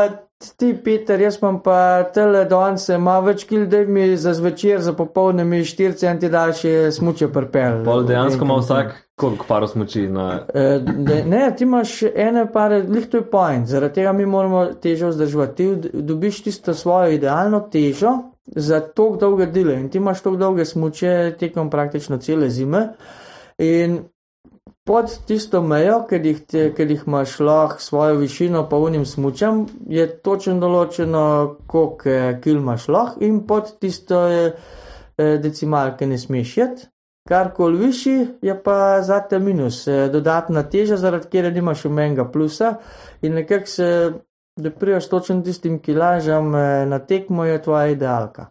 ti, Peter, jaz imam pa tele danes, ima več kil, da mi za zvečer, za popovdne mi 4 centi daljše smuče prpel. Pol dejansko ima vsak koliko paro smuči na. Eh, da- Ne, ti imaš ene pare, lih to je point, zaradi tega mi moramo težo vzdrževati. Ti dobiš tisto svojo idealno težo za tako dolge dele in ti imaš tako dolge smuče tekom praktično cele zime. In pod tisto mejo, ker jih, te, ker jih imaš lahko svojo višino pa unim smučem, je točno določeno, koliko eh, kil imaš lahko in pod tisto eh, eh, decimalke ne smeš jet. Karkoli višji je pa zate minus, eh, dodatna teža, zaradi kjer nimaš umenga plusa in nekako se, da priješ točno tistim kilažam na tekmo, je tvoja idealka.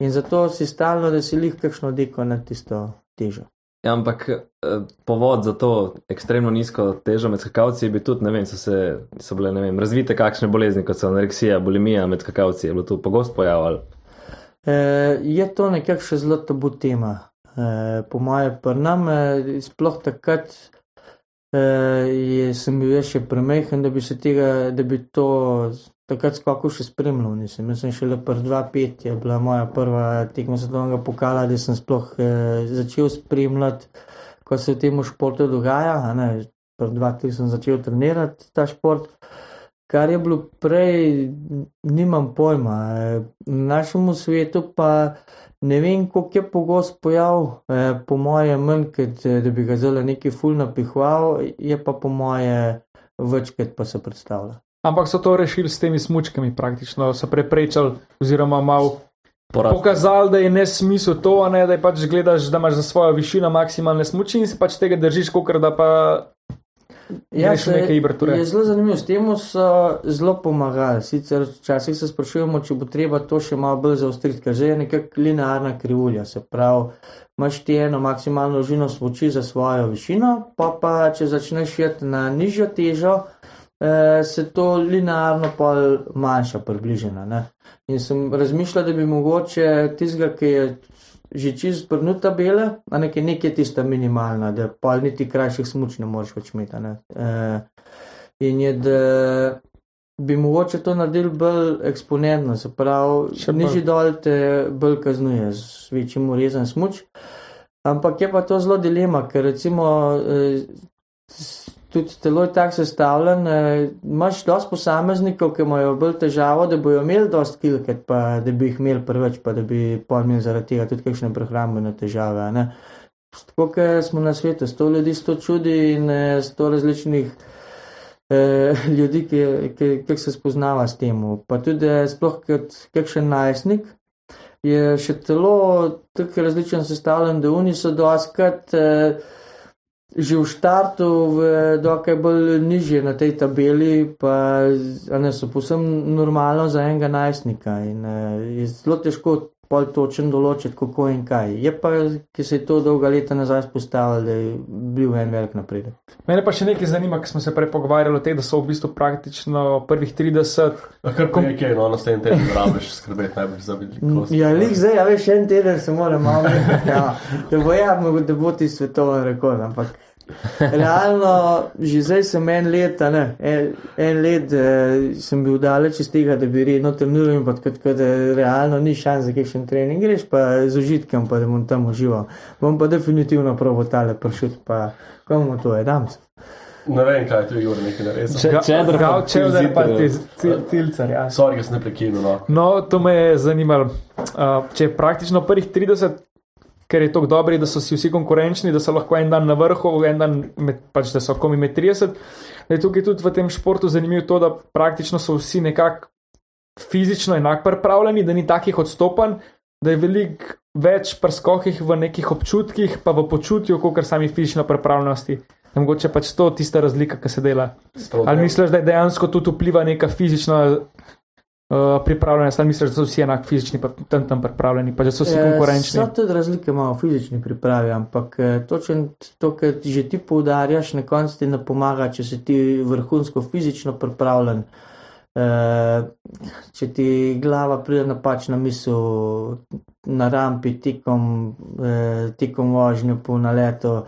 In zato si stalno, da si lih kakšno deko na tisto težo. Ja, ampak eh, povod za to ekstremno nizko težo med skakavci je bil tudi, ne vem, so, se, so bile ne vem, razvite kakšne bolezni, kot so anoreksija, bulimija med skakavci, je bilo to pogost pojav ali. E, je to nekako še zelo tabu tema. E, po moje prnam, e, sploh takrat e, sem bil še premehen, da bi se tega, da bi to takrat skako še spremljal. Nisem. Jaz sem šele pred 2-5 je bila moja prva tekma svetovnega pokala, da sem sploh e, začel spremljati, ko se v tem športu dogaja. a ne. Pred 2-3 sem začel trenirati ta šport. Kar je bilo prej, nimam pojma. V našem svetu pa ne vem, koliko je pogost pojav, e, po moje manj, kot e, da bi ga zelo neki ful napihval, je pa po moje večkrat pa se predstavlja. Ampak so to rešili s temi smučkami, praktično so preprečali, oziroma malo Porast. pokazali, da je nesmisel to, a ne da je pač gledaš, da imaš za svojo višino maksimalne smuči in se pač tega držiš, kot da pa greš v neke ibrature. Ja, je zelo zanimivo, s tem so zelo pomagali. Sicer včasih se sprašujemo, če bo treba to še malo bolj zaostriti, ker že je nekako linearna krivulja. Se pravi, imaš ti eno maksimalno dolžino smoči za svojo višino, pa pa če začneš jeti na nižjo težo, eh, se to linearno pol manjša, približena. Ne? In sem razmišljal, da bi mogoče tistega, ki je že čist prnuta bela, a nekaj, nekaj tista minimalna, da pol niti krajših smuč ne moreš več imeti. Eh, in je, da bi mogoče to naredili bolj eksponentno, se pravi, Še nižji dol te bolj kaznuje z večjim urezan smuč. Ampak je pa to zelo dilema, ker recimo eh, tudi telo je tako sestavljen, eh, imaš dosti posameznikov, ki imajo bolj težavo, da bojo imeli dosti kilket, pa da bi jih imeli preveč, pa da bi pol imeli zaradi tega tudi kakšne prehrambene težave. ne. Tako kot smo na svetu, sto ljudi, sto čudi in eh, sto različnih eh, ljudi, ki, ki, ki se spoznava s tem. Pa tudi eh, sploh kot kakšen najstnik je še telo tako različno sestavljen, da oni so doskrat, eh, že v štartu, v, dokaj bolj nižje na tej tabeli, pa ne, so posebno normalno za enega najstnika in uh, je zelo težko pol točen določiti, kako in kaj. Je pa, ki se je to dolga leta nazaj spostavil, da je bil en velik napredek. Mene pa še nekaj zanima, ker smo se prej pogovarjali o tem, da so v bistvu praktično prvih 30. Kar pa nekaj, no, naslednji teden rabiš skrbeti najbolj za velikost. Ja, lik zdaj, ja, veš, en teden se mora malo ja, da bo ja, mogo, da bo ti svetovni rekord, ampak realno, že zdaj sem en let, ne, en, en let eh, sem bil daleč iz tega, da bi redno treniral in pa tako, tako da realno ni šans za kakšen trening, greš pa z užitkom, pa da bom tam užival. Bom pa definitivno probo tale pršut, pa komu to je, dam se. Ne vem, kaj je tu Jure nekaj naredil. Če- Čedar pa Gal- Čedar pa Tilziter. Tilz- Til- Tilcar, ja. Sorry, da sem ne prekinil. No. No, to me je zanimalo. Uh, če je praktično prvih 30, ker je tako dobri, da so si vsi konkurenčni, da so lahko en dan na vrhu, en dan med, pač, da so komi med 30. Da je tukaj tudi v tem športu zanimivo to, da praktično so vsi nekako fizično enako pripravljeni, da ni takih odstopanj, da je veliko več prskokih v nekih občutkih, pa v počutju, kot sami fizično pripravljenosti. Da Mogoče pač to tista razlika, ki se dela. Ali misliš, da dejansko tudi vpliva neka fizična uh, pripravljenost, ali misliš, da so vsi enako fizični, pa tam tam pripravljeni, pa da so vsi Eh, konkurenčni? So tudi razlike malo v fizični pripravi, ampak eh, točno to, kar ti že ti poudarjaš, na koncu ti ne pomaga, če si ti vrhunsko fizično pripravljen. Eh, če ti glava pride napačna misel na rampi, tekom, eh, tekom vožnje po naletu. Elej,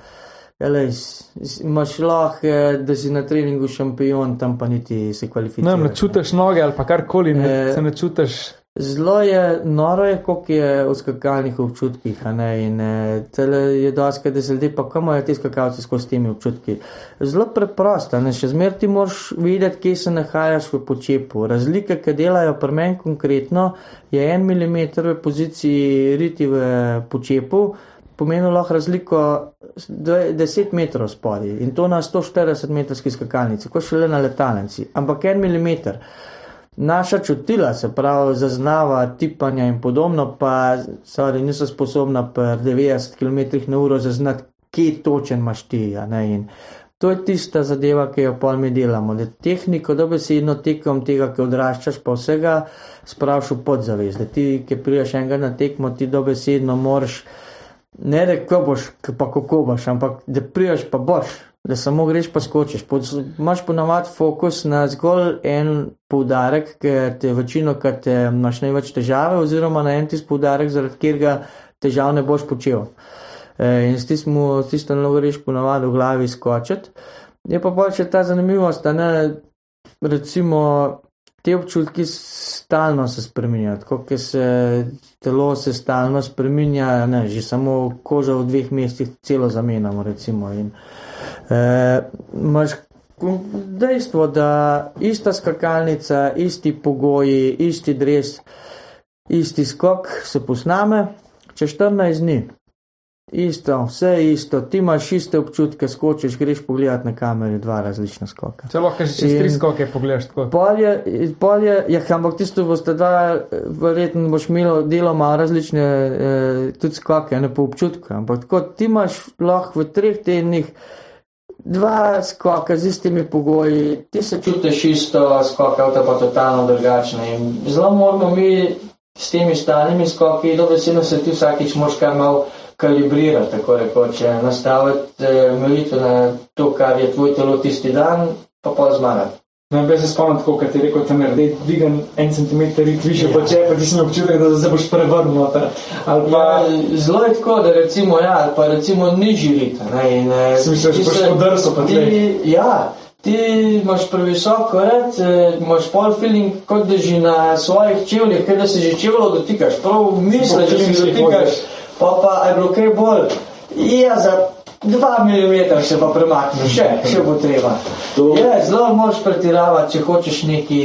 s- s- imaš lahko, eh, da si na treningu šampion, tam pa niti se Ne, kvalificiraš. vem, ne čutiš noge ali pa karkoli, ne, Eh, se ne čutiš. Zelo je noro, je, koliko je v skakalnih občutkih. Ne? In eh, tele je dosti, da se ljudje pa kam imajo ti skakalci skozi temi občutki. Zelo preprosto, ne? še zmeraj ti moraš videti, kje se nahajaš v počepu. Razlike, ki delajo pri meni konkretno, je en milimeter v poziciji riti v počepu. Pomeni lahko razliko 10 metrov spodaj in to na 140 metrski skakalnici, kot šele na letalnici, ampak en milimeter. Naša čutila, se pravi, zaznava tipanja in podobno, pa sorry, niso sposobna pri 90 km na uro zaznati, kje točen imaš ti. To je tista zadeva, ki jo pol mi delamo. Da tehniko dobesedno tekom tega, ki odraščaš, pa vsega spraviš v podzavest. Da ti, ki priješ enega na tekmo, ti dobesedno moraš, ne da ko boš, pa kako boš, ampak da priješ pa boš, da samo greš pa skočiš. Pod, imaš ponavadi fokus na zgolj en poudarek, ki te večino, ki te imaš največ težave, oziroma na en tisti poudarek, zaradi katerega težav ne boš počel. E, in s tistim, s tisto nalogo greš ponavadi v glavi skočiti. Je pa pa še ta zanimivost, da ne, recimo, te občutki stalno se spremenjajo, tako kot se telo se stalno spremenja, ne, že samo koža v dveh mestih celo zamenjamo, recimo. In, eh, imaš dejstvo, da ista skakalnica, isti pogoji, isti dres, isti skok se posname čez 14 dni. Isto, vse isto, ti imaš iste občutke, skočiš, greš pogledat na kameri, dva različna skoka. Celo, ker že čez tri skoke pogledaš tako. Polje, polje, ja, ampak tisto boste dva, eh, verjetno boš imel deloma različne eh, tudi skoke, ne po občutku. Ampak tako ti imaš lahko v treh tednih dva skoka z istimi pogoji, ti se čutiš isto, skoka avto pa totalno drugačne. Zelo moramo mi s temi stalnimi skoki, dobesedno se ti vsakič moraš kar malo kalibrirati, tako rekoč, eh, nastaviti eh, molitev na to, kar je tvoj telo tisti dan, pa pa zmagati. No, jaz se spomnim tako, kot je rekel, tam je dvigan en centimeter više Ja. poče, pa ti si imel občutek, da se boš prevrnil. noter. Ali pa Ja, zelo je tako, da recimo, ja, ali pa recimo nižji rit. Ne, in, eh, si misliš, da boš podrsal pa ti, ja, ti imaš previsoko red, imaš pol feeling, kot da že na svojih čevljih, ker da se že čevljo dotikaš, prav misliš, da se dotikaš, voziš. Pa pa je bilo kaj bolj. Ja, za 2 mm se pa premakni, še, še bo treba. Je, zelo moraš pretiravati, če hočeš neki,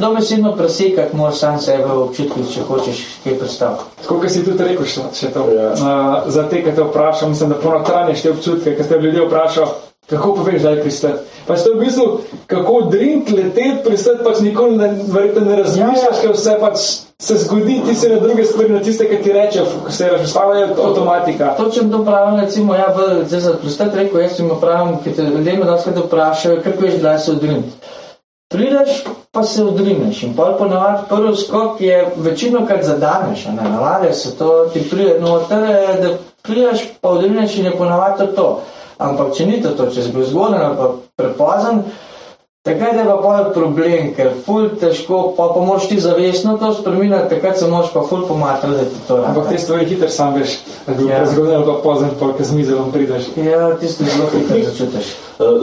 dobesedno presekati, moraš sam sebe v občutkih, če hočeš kaj predstaviti. Tako, kot si tudi rekel, še, še to. Ja. Uh, za te, ki te vprašam, mislim, da ponotranješ te občutke, ki ste ljudje vprašali, kako poveš, da je pristati. Pa to je v bistvu, kako drink leteti, pristati pač nikoli ne, verjetno ne razmišljaš, Ja, ker vse pač se zgodi, ti se na druge stvari, na tiste, ki ti rečejo, ko se razpostavlja avtomatika. To pravim, recimo, ja, v, zdaj za prostat rekel, jaz jim pravim, ki te ljudje me dosti vprašajo, kako veš, da se odriniti. Prideš, pa se odrineš in pol ponavadi prvi skok je večino krat zadaneš, ne navade se to, ti pride noter, eh, da prideš, pa odrineš in je ponavadi to to. Ampak če ni to to, če si bil zgoden ali pa prepozen, takrat je pa pol problem, ker ful težko, pa pa moraš ti zavestno to spreminjati, takrat se moraš pa ful pomatrati, da ti to Ampak te stvari hitro sam veš, da bi Ja. zgodil ali pa pozem, pa z mizelom prideš. Ja, tisto zelo hitro začutiš.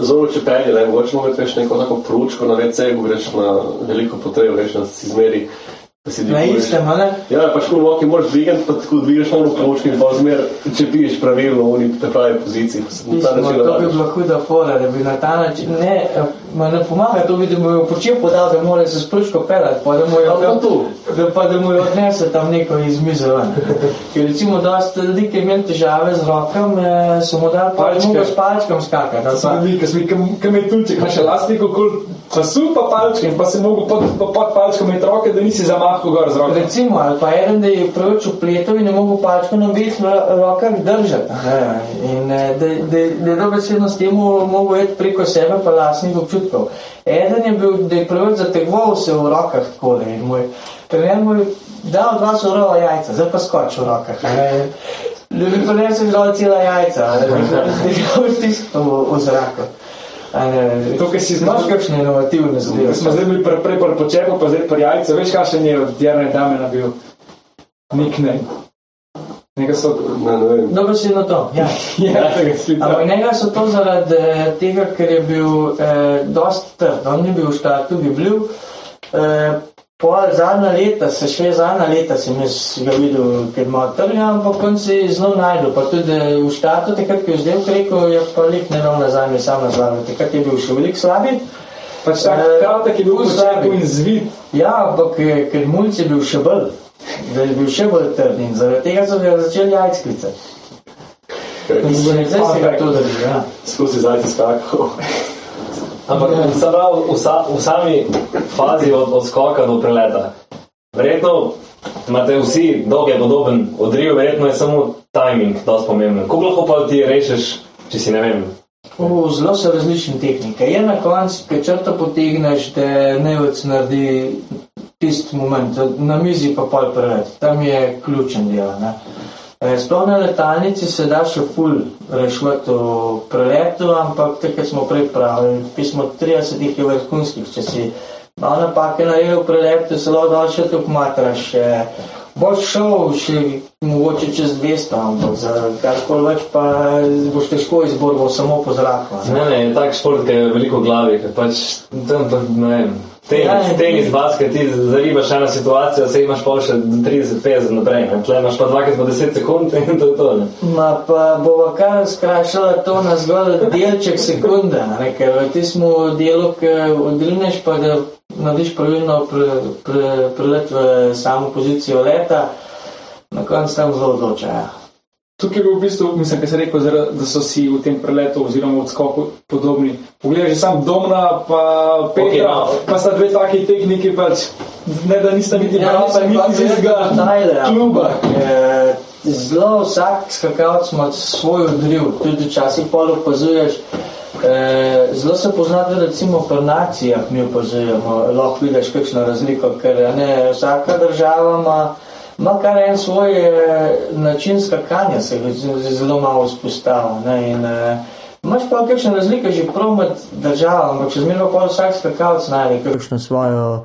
Zelo če pelje, ne, mogoče mogoče veš neko tako pručko na WC, ko greš na veliko potrebo, veš, da si zmeri, si Na istem, a ne? Ja, pač ko roki moraš dvigati, pa tako dvigaš malo pručko in pa zmer, če piješ pravilno v oni te pravi poziciji, način to bi bila huda fora, da bi na ta način, ne, ma ne pomaga, to bi, da mu jo počel podal, da mora se spruško pelati, pa da mu jo, Ali pa tu. da, pa da mu jo odnese tam neko izmizo ven. Ker recimo, dosta ljudi, ki imajo težave z rokam, eh, so mu dali pa, da mogo s palčkom skakati. ali pa- bili, ker je tulček, imaš elastiko, kol pa palčke in pa si mogel pod, pod, pod palčkom imeti roke, da nisi zamahal gor z roke. Recimo, ali pa eden, da je preveč upletel in ne mogel palčko na obeh ro- rokah držati. In eh, da, da, da je dobesedno s tem mogel iti preko sebe pa lasnih občutkov. Eden je bil, da je preveč zategoval se v rokah tako, da je moj trener mu je dal dva surova jajca, zdaj pa skoč v rokah. Ljudi pa ne se žal cela jajca, da bi ga stiskal v, v zraku. To, kar si znaš, kakšne inovativne zadeve? smo zdaj bili prej pri počepu, pa zdaj pri jajcu, veš, kakšen je od Jarne Damena bil nickname. Nekaj so, Ne, ne vem. Dobro si na to. Ja. ja, se ga sklical. Ampak njega so to zaradi eh, tega, ker je bil eh, dosti trd, on ni bil v štartu, bi bil. Eh, Pol zadnja leta, se še zadnja leta sem jaz ga videl, ker ima trga, ampak on se je zelo najdel. Pa tudi eh, v štartu, takrat, ko je zdaj rekel, je pa lik ne ravno nazaj, sam nazaj. Takrat je bil še veliko slabih. Pač tak Eh, kratek je bil v ful počepu slabi. in zvit. Ja, ampak eh, ker mulj je bil še bolj, da je bil še bolj trd in zaradi tega so ga začeli jajc klicati. In zdaj se ga to drži, ja. Skozi zajci skakal. Ampak sem prav v, sa, v sami fazi od, od skoka do preleta. Verjetno imate vsi dolge podoben odriv, verjetno je samo timing dosti pomemben. Kako lahko pa ti rešeš, če si ne vem. O, zelo so različne tehnike. Je na koncu, ki črto potegneš, da nevec naredi tisti moment, na mizi pa pol prelet. Tam je ključen del. Ne? Sploh na letalnici se da še ful rešiti v preletu, ampak takrat smo prej pravili, pismo 30 jih je vrhunskih, če si malo napake naredil v preletu, se lahko dal še tu pomatraš. E, Boš šel še mogoče čez 200, ampak za karkoli več pa boš težko izborbal samo po zraku. ne. Ne, ne, tak šport, ki je veliko glavi, ker pač tam pa ne vem. Tenis, Ja, ja, in- tenis, basket, ti zaribaš eno situacijo, se imaš pa še 30-50 naprej, ne? tle imaš pa dvakrat po 10 sekund in to je to. Ne? Ma pa bova kar skrajšala to na zgolj delček sekunde, ne, ker v tistem delu, ki odrineš, pa da narediš pravilno pre, pre, prelet v samo pozicijo leta, na koncu tam zelo odloča. Ja. Tukaj je bil v bistvu, mislim, da se rekel, da so si v tem preletu oziroma odskoku podobni. Poglej, že sam Domna, pa Petra, no. okay, pa sta dve taki tehniki, pač, ne da nista niti Ja, nisem pa niti z gledal istega detajle, ampak, kluba. eh, Zelo vsak skakalec ima svoj odriv, tudi včasih pol opazuješ. Eh, zelo se pozna, da recimo pri nacijah mi opazujemo, lahko vidiš kakšno razliko, ker ne, vsaka država ima, ima kar en svoj eh, način skakanja, se z- zelo malo vzpostavlja. ne, in, eh, Imaš pa kakšne razlike že prav med državami, ampak še zmeraj pa vsak skakalec najde kakšno svojo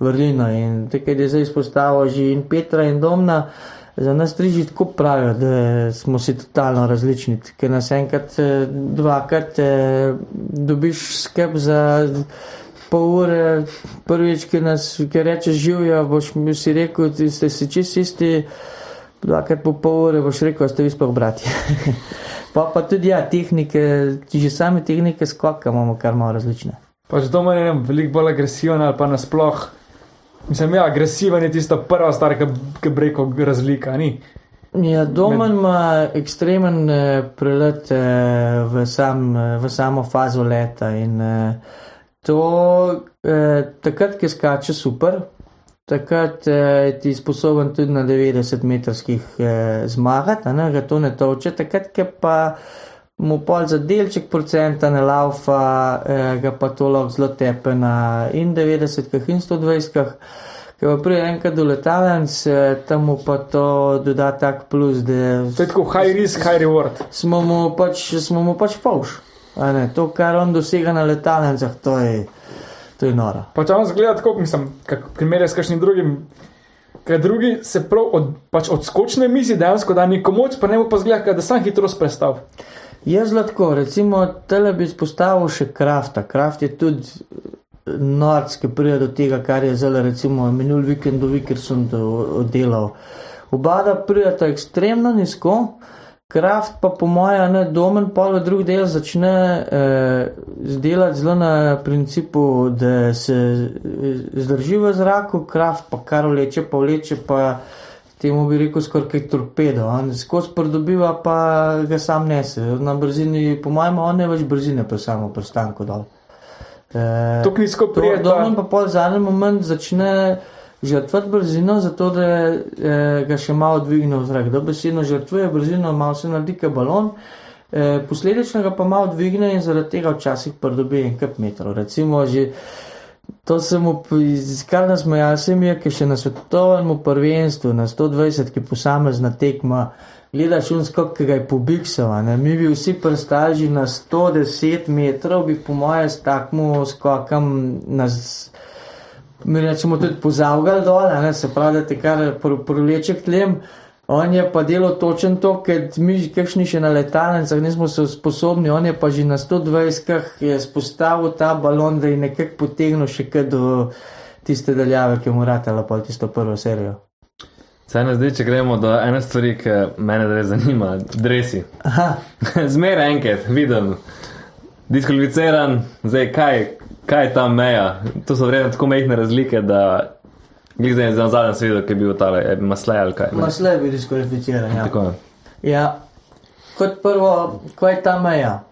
vrlino. In tukaj je zdaj izpostavil že in Petra in Domna. Za nas tri že tako pravijo, da smo si totalno različni, ker nas enkrat, eh, dvakrat eh, dobiš skrb za pol ure, prvič, ki nas, ki rečeš živijo, boš mi si rekel, da ste si čist isti, dvakrat po pol ure boš rekel, ste vi sploh bratje. pa pa tudi ja, tehnike, že same tehnike skoka imamo kar malo različne. Pač doma je ne vem, veliko bolj agresiven ali pa nasploh. Mislim, ja, agresiven je tista prva stvar, ki- ki breko razlika, ni. Ja, Domen ima ekstremen eh, prelet eh, v, sam, eh, v samo fazo leta in eh, to eh, takrat, ki skače super, takrat eh, ti sposoben tudi na 90-metrskih eh, zmagati, ne, ga to ne toče, takrat, ki pa mu pol za delček procenta ne laufa, eh, ga pa to lahko zelo tepe na in 90-kah in 120-kah. Ker pa prije enkrat do letalnic, eh, tam pa to doda tak plus, da To je tako high risk, high reward. smo mu pač, smo mu pač povš. Ne, to, kar on dosega na letalnicah, to je, to je noro. Pa če vam zgleda tako, mislim, kak primerjaj s kakšnim drugim, ker drugi se prav od, pač od skočne misli dejansko da neko moč, pa ne bo pa zgleda, da sam hitro sprestav. Jaz lahko, recimo, tele bi izpostavil še krafta. Kraft je tudi norc, ki pride do tega, kar je zelo, recimo, minul vikend do sem to oddelal. Oba da prideta ekstremno nizko, Kraft pa po mojem ne domen pol v drug del začne eh, delati zelo na principu, da se eh, zdrži v zraku, Kraft pa kar vleče, pa vleče pa temu bi rekel skoraj kot torpedo. On skozi pridobiva, pa ga sam nese. Na brzini, po mojem, on ne več brzine, pa samo pristanku dol. E, Tako nizko pride, To, da- pa pol zadnji moment začne žrtvati brzino, zato da e, ga še malo dvigne v zrak. Dobesedno žrtvuje brzino, malo se naredi kot balon. E, posledično ga pa malo dvigne in zaradi tega včasih pridobi en kup metrov. Recimo že To se mu kar nasmejal, se mi je, ki še na svetovnem prvenstvu, na 120, ki posamezna tekma, gledaš unsko, ki ga je pobiksal. Mi bi vsi prstali na 110 metrov, bi po moje s takmu skokam nas. Mi rečemo tudi pozavgal dol, ne, se pravi, da te kar pro- proleče k tlem. On je pa delo točen to, ker mi, kakšni še na letalnicah, nismo se sposobni, on je pa že na 120 je spostavil ta balon, da je nekako potegnil še kaj do tiste daljave, ki mu ratala pa tisto prvo serijo. Saj ne zdaj, če gremo do ene stvari, ki mene res zanima, dresi. Zmeraj enkrat vidim, diskvalificiran, zdaj kaj, kaj je ta meja. To so vredno tako mehne razlike, da glej zdaj na zadnjem svetu, ki je bil tale, maslej ali kaj. ne. masle je bil diskvalificiran. Ja. Tako. ja, kot prvo, kaj je ta meja?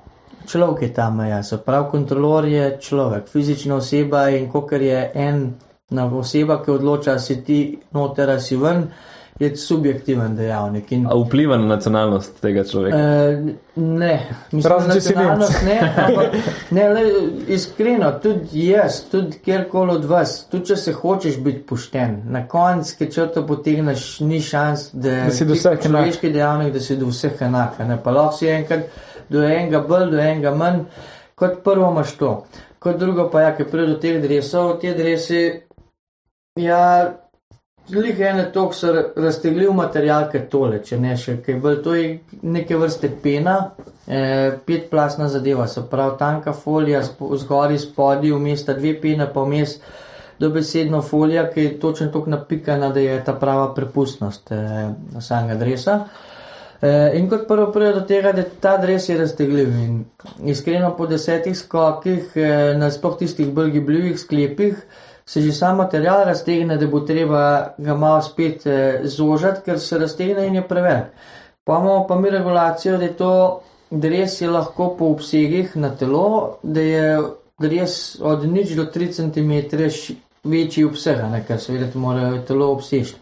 Človek je ta meja, se pravi, kontrolor je človek, fizična oseba in kokar je ena oseba, ki odloča, si ti noter, si ven, je subjektiven dejavnik. In A vpliva na nacionalnost tega človeka? Eh, ne, mislim, Razen, če si nacionalnost ne, ampak, ne, le, iskreno, tudi jaz, tudi kjerkoli od vas, tudi če se hočeš biti pošten, na koncu, ki če to potegneš, ni šans, da, Da si do ti vseh enak. človeški dejavnik, da si do vseh enak. Ne, pa lahko si enkrat do enega bolj, do enega manj, kot prvo imaš to. Kot drugo pa ja, ki pride do teh dresov, te dresi, ja, Zlih ene tok so ra- raztegljiv material, kot tole, če ne še kaj bolj. To je neke vrste pena, eh, petplasna zadeva, se pravi tanka folija, spo- zgori, spodaj, vmes sta dve pene, pa vmes dobesedno folija, ki je točno tako napikana, da je ta prava prepustnost eh, samega dresa. Eh, in kot prvo pride do tega, da ta dres je raztegljiv. In iskreno po desetih skokih, eh, na sploh tistih bolj gibljivih sklepih, se že sam material raztegne, da bo treba ga malo spet eh, zožati, ker se raztegne in je prevelik. Pa imamo pa mi regulacijo, da je to dres je lahko po obsegih na telo, da je dres od nič do 3 cm večji obseg, ker seveda to mora telo obsežiti.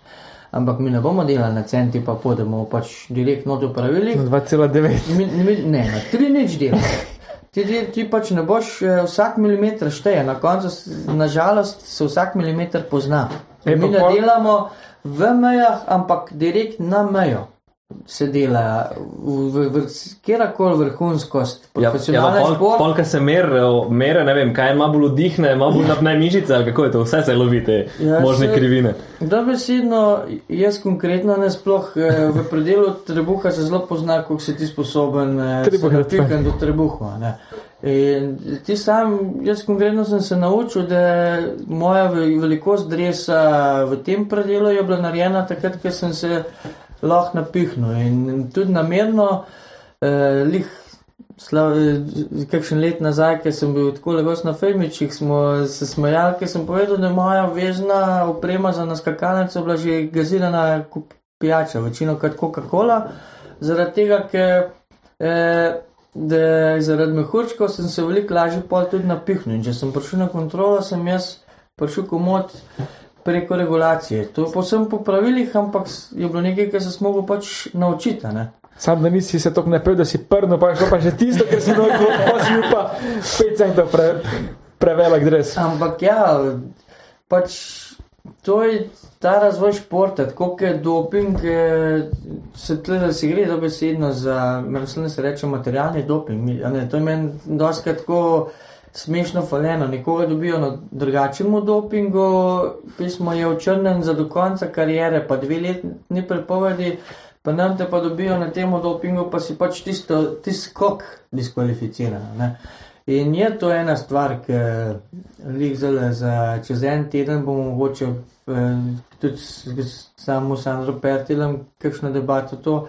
Ampak mi ne bomo delali na centi, pa podemo pač direktno do pravilih. 2,9. Mi, mi, ne, na tri nič dela. Ti, ti, ti pač ne boš eh, vsak milimeter šteje, na koncu, nažalost, se vsak milimeter pozna. E, Mi ne pol- delamo v mejah, ampak direkt na mejo se dela, v, v, v kjerkoli vrhunskost. Ja, ja, pa pol, šport. polka se mere, mere, ne vem, kaj ima bolj vdihne, ima bolj napne mišice ali kako je to, vse se lovite, Ja, možne se- krivine. Dobesedno, jaz konkretno ne sploh eh, v predelu trebuha se zelo pozna, koliko si ti sposoben eh, se Trebuh napikan do trebuha. Ne. In ti sam, jaz konkretno sem se naučil, da moja ve- velikost dresa v tem predelu je bila narejena takrat, ker sem se lahko napihnil in tudi namerno, eh, lih Slav, eh, kakšen let nazaj, ker sem bil tako legos na Fejmičih, smo se smejali, ker sem povedal, da je moja vežna oprema za naskakalnico bila že gazirana pijača, večino kot Coca-Cola, zaradi tega, ker eh, da zaradi mehurčkov sem se veliko lažje pol tudi napihnil. In če sem prišel na kontrolo, sem jaz prišel komod preko regulacije. To je posebno po pravilih, ampak je bilo nekaj, kar se smo mogli pač naučiti. Ne? Sam da nisi se tako napel, da si prno, pa je šlo pa že tisto, ker si nogo, pa si bil pa 5 centov pre, prevelik dres. Ampak ja, pač to je ta razvoj športa, tako kot je doping, eh, se tle da se gre dobesedno za, mislim, da se reče materialni doping. Ne, to je meni doskrat tako smešno faleno. Nekoga dobijo na drugačnemu dopingu, pismo je očrnen za do konca karijere, pa dve letni prepovedi. Pa nam te pa dobijo na tem dopingu, pa si pač tisto, tisti skok diskvalificiran. ne. In je to ena stvar, ki jih zelo za čez en teden bomo mogoče eh, tudi s- s samo Sandro Pertilem kakšno debato to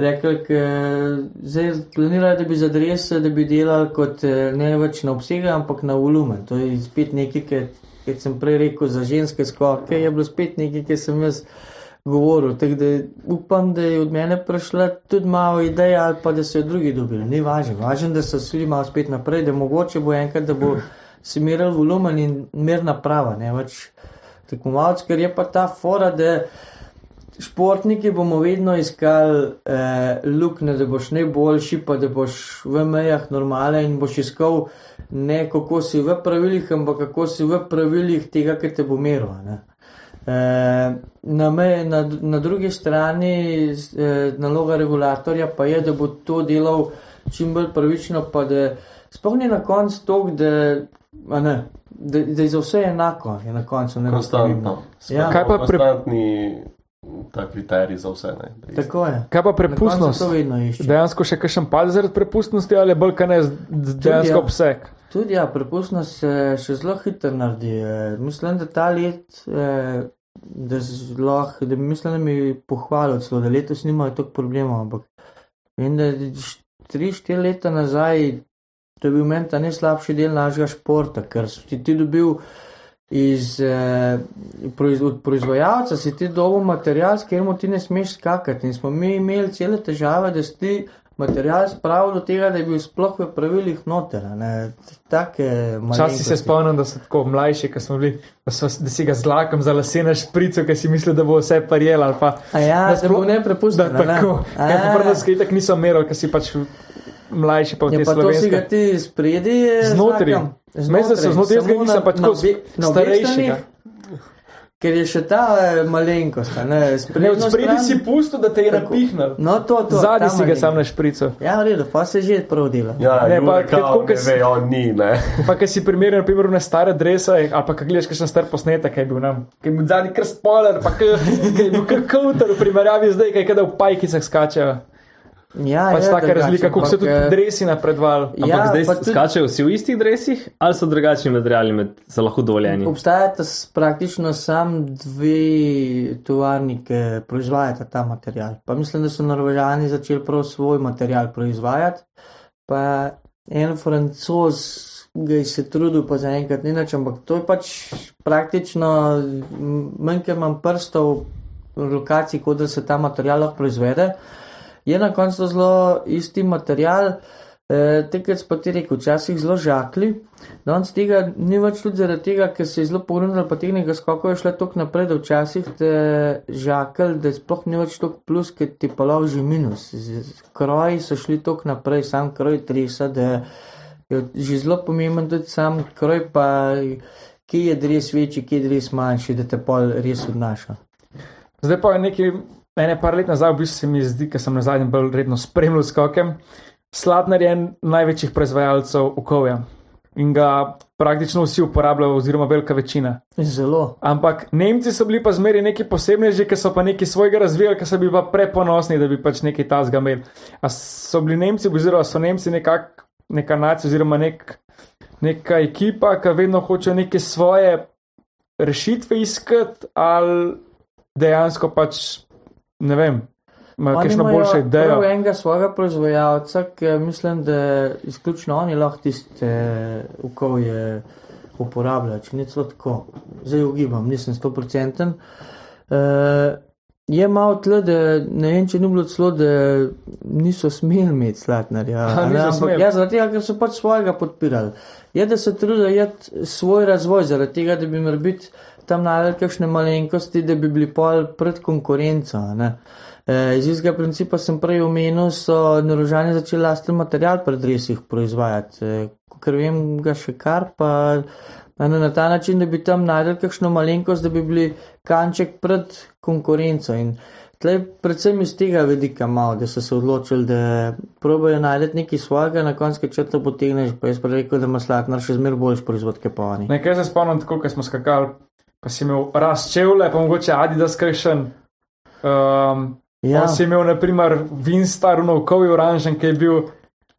rekli, ker zdaj planirajo, da bi za drese, da bi delali kot eh, ne več na obsega, ampak na volumen. To je spet nekaj, ki, kot sem prej rekel, za ženske skoke je bilo spet nekaj, ki sem jaz govoril. Tako da upam, da je od mene prišla tudi malo ideja, ali pa da so jo drugi dobili. Ni važno, važno, da so šli malo spet naprej, da mogoče bo enkrat, da bo si meril volumen in merna prava, ne več tekmovalc, ker je pa ta fora, da športniki bomo vedno iskali eh, lukne, da boš najboljši, pa da boš v mejah normale in boš iskal ne kako si v pravilih, ampak kako si v pravilih tega, ki te bo meril. a ne. Eh, Na, me, na, na drugi strani eh, naloga regulatorja pa je, da bo to delal čim bolj pravično, pa da sploh ni na koncu to, da, a ne, da, da je za vse enako, je na koncu ne Konstantno. Ja. Kaj pa pre- konstantni ta kriterij za vse? Ne? Tako je. Kaj pa prepustnost? Dejansko še kakšen pad zaradi prepustnosti ali bolj kaj ne dejansko ja. obseg? Tudi ja, prepustnost se še zelo hitro naredi. Eh, Mislim, da ta let, eh, da, zelo, da mislim, da mi pohvalijo celo, da letos nimajo toliko problemov, ampak vem, da tri, štiri leta nazaj, to je bil meni ta najslabši del našega športa, ker si ti, ti dobil iz, eh, proiz, od proizvajalca, si ti dobil material, s katerim ti ne smeš skakati. In smo mi imeli cele težave, da si ti material spravil do tega, da je bil sploh v pravilih noter. Včasih se spomnim, da so tako mlajši, ki smo bili, da, so, da si ga z lakom za lase na šprico, ker si mislil, da bo vse parjel ali pa. A ja, da da bo sploh- ne Da, prepustil. tako. Kaj pa prvo skritek niso merili, ker si pač mlajši pa v Ja, te pa to si ga slovenske. ti spredi. eh, Znotri. Zmes, da so znotraj, jaz ga nisem pa tako starejšega. Ker je še ta eh, malenkost, a ne, Ne, od spredi si pustil, da te je napihnil. No, to, to. Zadnji si ga sam na šprico. Ja, v redu, pa se že prav dela. Ja, Ne, pa kako ne si- ve, on ni, ne. Pa ker si primerjal, na primer, na stare drese, ali pa kaj gledaš, kakšen star posnetek je bil nam, ki je bil zadnji kar spoiler, pa ki je bil kar kauter v primerjavi zdaj, kaj kada v pajkicah skačejo. Ja, Pač je taka drugače, razlika, kako ampak, tudi eh, dresi napredovali. Ampak Ja, zdaj tudi- skačejo vsi v istih dresih, ali so drugačni materiali med, so lahko dovoljeni? Obstajata praktično sam dve tovarni, ki proizvajata ta material. Pa mislim, da so Norvežani začeli prav svoj material proizvajati. Pa en francos ga je se trudil, pa zaenkrat ni nič, ampak to je pač praktično manj, ker imam prstov v lokaciji, kot da se ta material lahko proizvede. Je na koncu zelo isti material. E, Takrat pa ti rekel, včasih zelo žakli, danes tega ni več tudi zaradi tega, ker se je zelo pogrunilo, pa tehnika skokov je šla tako naprej, da včasih te žakl, da sploh ni več toliko plus, ker ti pa loži minus. Z- z- Kroji so šli tako naprej, sam kroj tresa, da je že zelo pomemben tudi sam kroj, pa kje je dres večji, kje je dres manjši, da te pol res odnaša. Zdaj pa je nekaj, ene par let nazaj, v bistvu se mi zdi, ker sem na zadnjem bolj redno spremljal skokem, Sladner je en največjih proizvajalcev okolja in ga praktično vsi uporabljajo, oziroma velika večina. Zelo. Ampak Nemci so bili pa zmeri neki posebneži, ki so pa nekaj svojega razvijali, ki so bili pa preponosni, da bi pač nekaj tazga imeli. A so bili Nemci, oziroma so Nemci nekak, neka nacija, oziroma nek, neka ekipa, ki vedno hoče neke svoje rešitve iskati, ali dejansko pač ne vem, imajo Oni kakšno imajo Prav enega svojega proizvajalca, ki mislim, da izključno oni lahko tiste okolje uporabljajo, če ni celo tako. Zdaj ugibam, nisem stoprocenten. Uh, je malo tle, da ne vem, če ni bilo celo, da niso smeli imeti slatnarja. Ha, a ne, niso ampak smeli. Ja, zaradi tega, ker so pač svojega podpirali. Je, da so trudili jeti svoj razvoj, zaradi tega, da bi morali biti tam najdel kakšne malenkosti, da bi bili pol pred konkurenco. ne. Eh, Iz istega principa sem prej omenil, so narožani začeli lasten material pred resih proizvajati. Eh, Ker vem ga še kar, pa ne, na ta način, da bi tam najdel kakšno malenkost, da bi bili kanček pred konkurenco. In tlej predvsem iz tega vidika malo, da so se odločili, da probajo najti nekaj svojega, na koncu črta potegneš, pa jaz pa rekel, da ima slatnar še zmer boljši proizvod, kot pa oni. Nekaj se spomnim, tako kot smo skakali, pa si imel rast čevlje, pa mogoče Adidas kršen. Um, Ja. Si imel, naprimer, Winstar, novkovi oranžen, ki je bil,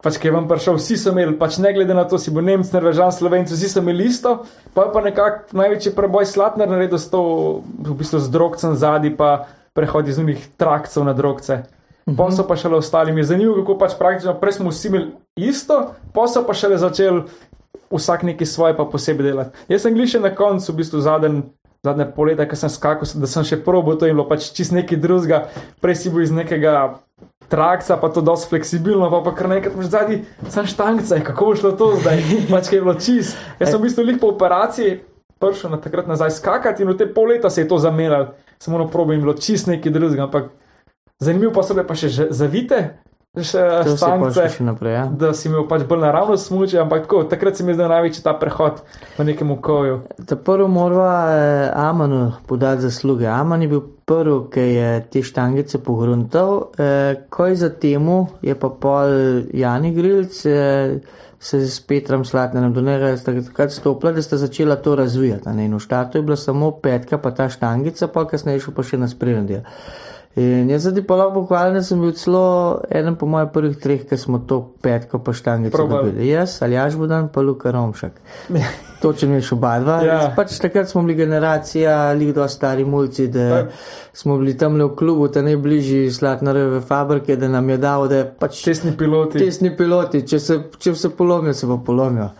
pač ki je vam prišel, vsi so imeli, pač ne glede na to, si bo Nemc, Norvežan, Slovenci, vsi so imeli isto, pa je pa nekako največji preboj slatner naredil s to, v bistvu z drogcem zadnji, pa prehod iz unih trakcev na drogce. Pa so pa šele ostali. Mi je zanimivo, kako pač praktično prej smo vsi imeli isto, pa so pa šele začeli vsak neki svoje pa posebej delati. Jaz sem gliše na koncu, v bistvu zadnji. Zadnje pol leta, ko sem skakal, da sem še probo to in bilo pač čist nekaj drugega, prej si bil iz nekega trakca, pa to dosti fleksibilno, pa pa kar nekaj pač zadnji, sem štangca, kako bo šlo to zdaj, pač kaj je bilo čist. Jaz sem v bistvu lih po operaciji prišel na takrat nazaj skakati in v te pol leta se je to zamenjalo, samo na probo in bilo čist nekaj drugega, ampak zanimivo pa so bile pa še zavite, še pa še naprej. Ja. da si imel pač bolj naravno smuče, ampak tako, takrat se mi zdel največji ta prehod v nekem okolju. Ta prvo morava eh, Amanu podati zasluge. Aman je bil prvi, ki je te štangice pogruntal, eh, koj za temu je pa pol Jani Grilc. Eh, Se s Petrom Slatnerjem do njega takrat stopila, da sta začela to razvijati. ne. In v štartu je bila samo petka, pa ta štangica, pa kasneje šel pa še na del. In jaz zdaj pa lahko pohvalim, da sem bil celo eden po mojih prvih treh, ki smo to petko pa štangico dobili. Jaz, Aljaš Budan, pa Luka Romšak. Točno veš oba dva. Ja. Pač takrat smo bili generacija, lik do stari mulci, da Pa- smo bili tam le v klubu, ta najbližji slatnareve fabrike, da nam je dal, da pač Čestni piloti. Tesni piloti, če se, če se polomijo, se pa polomijo.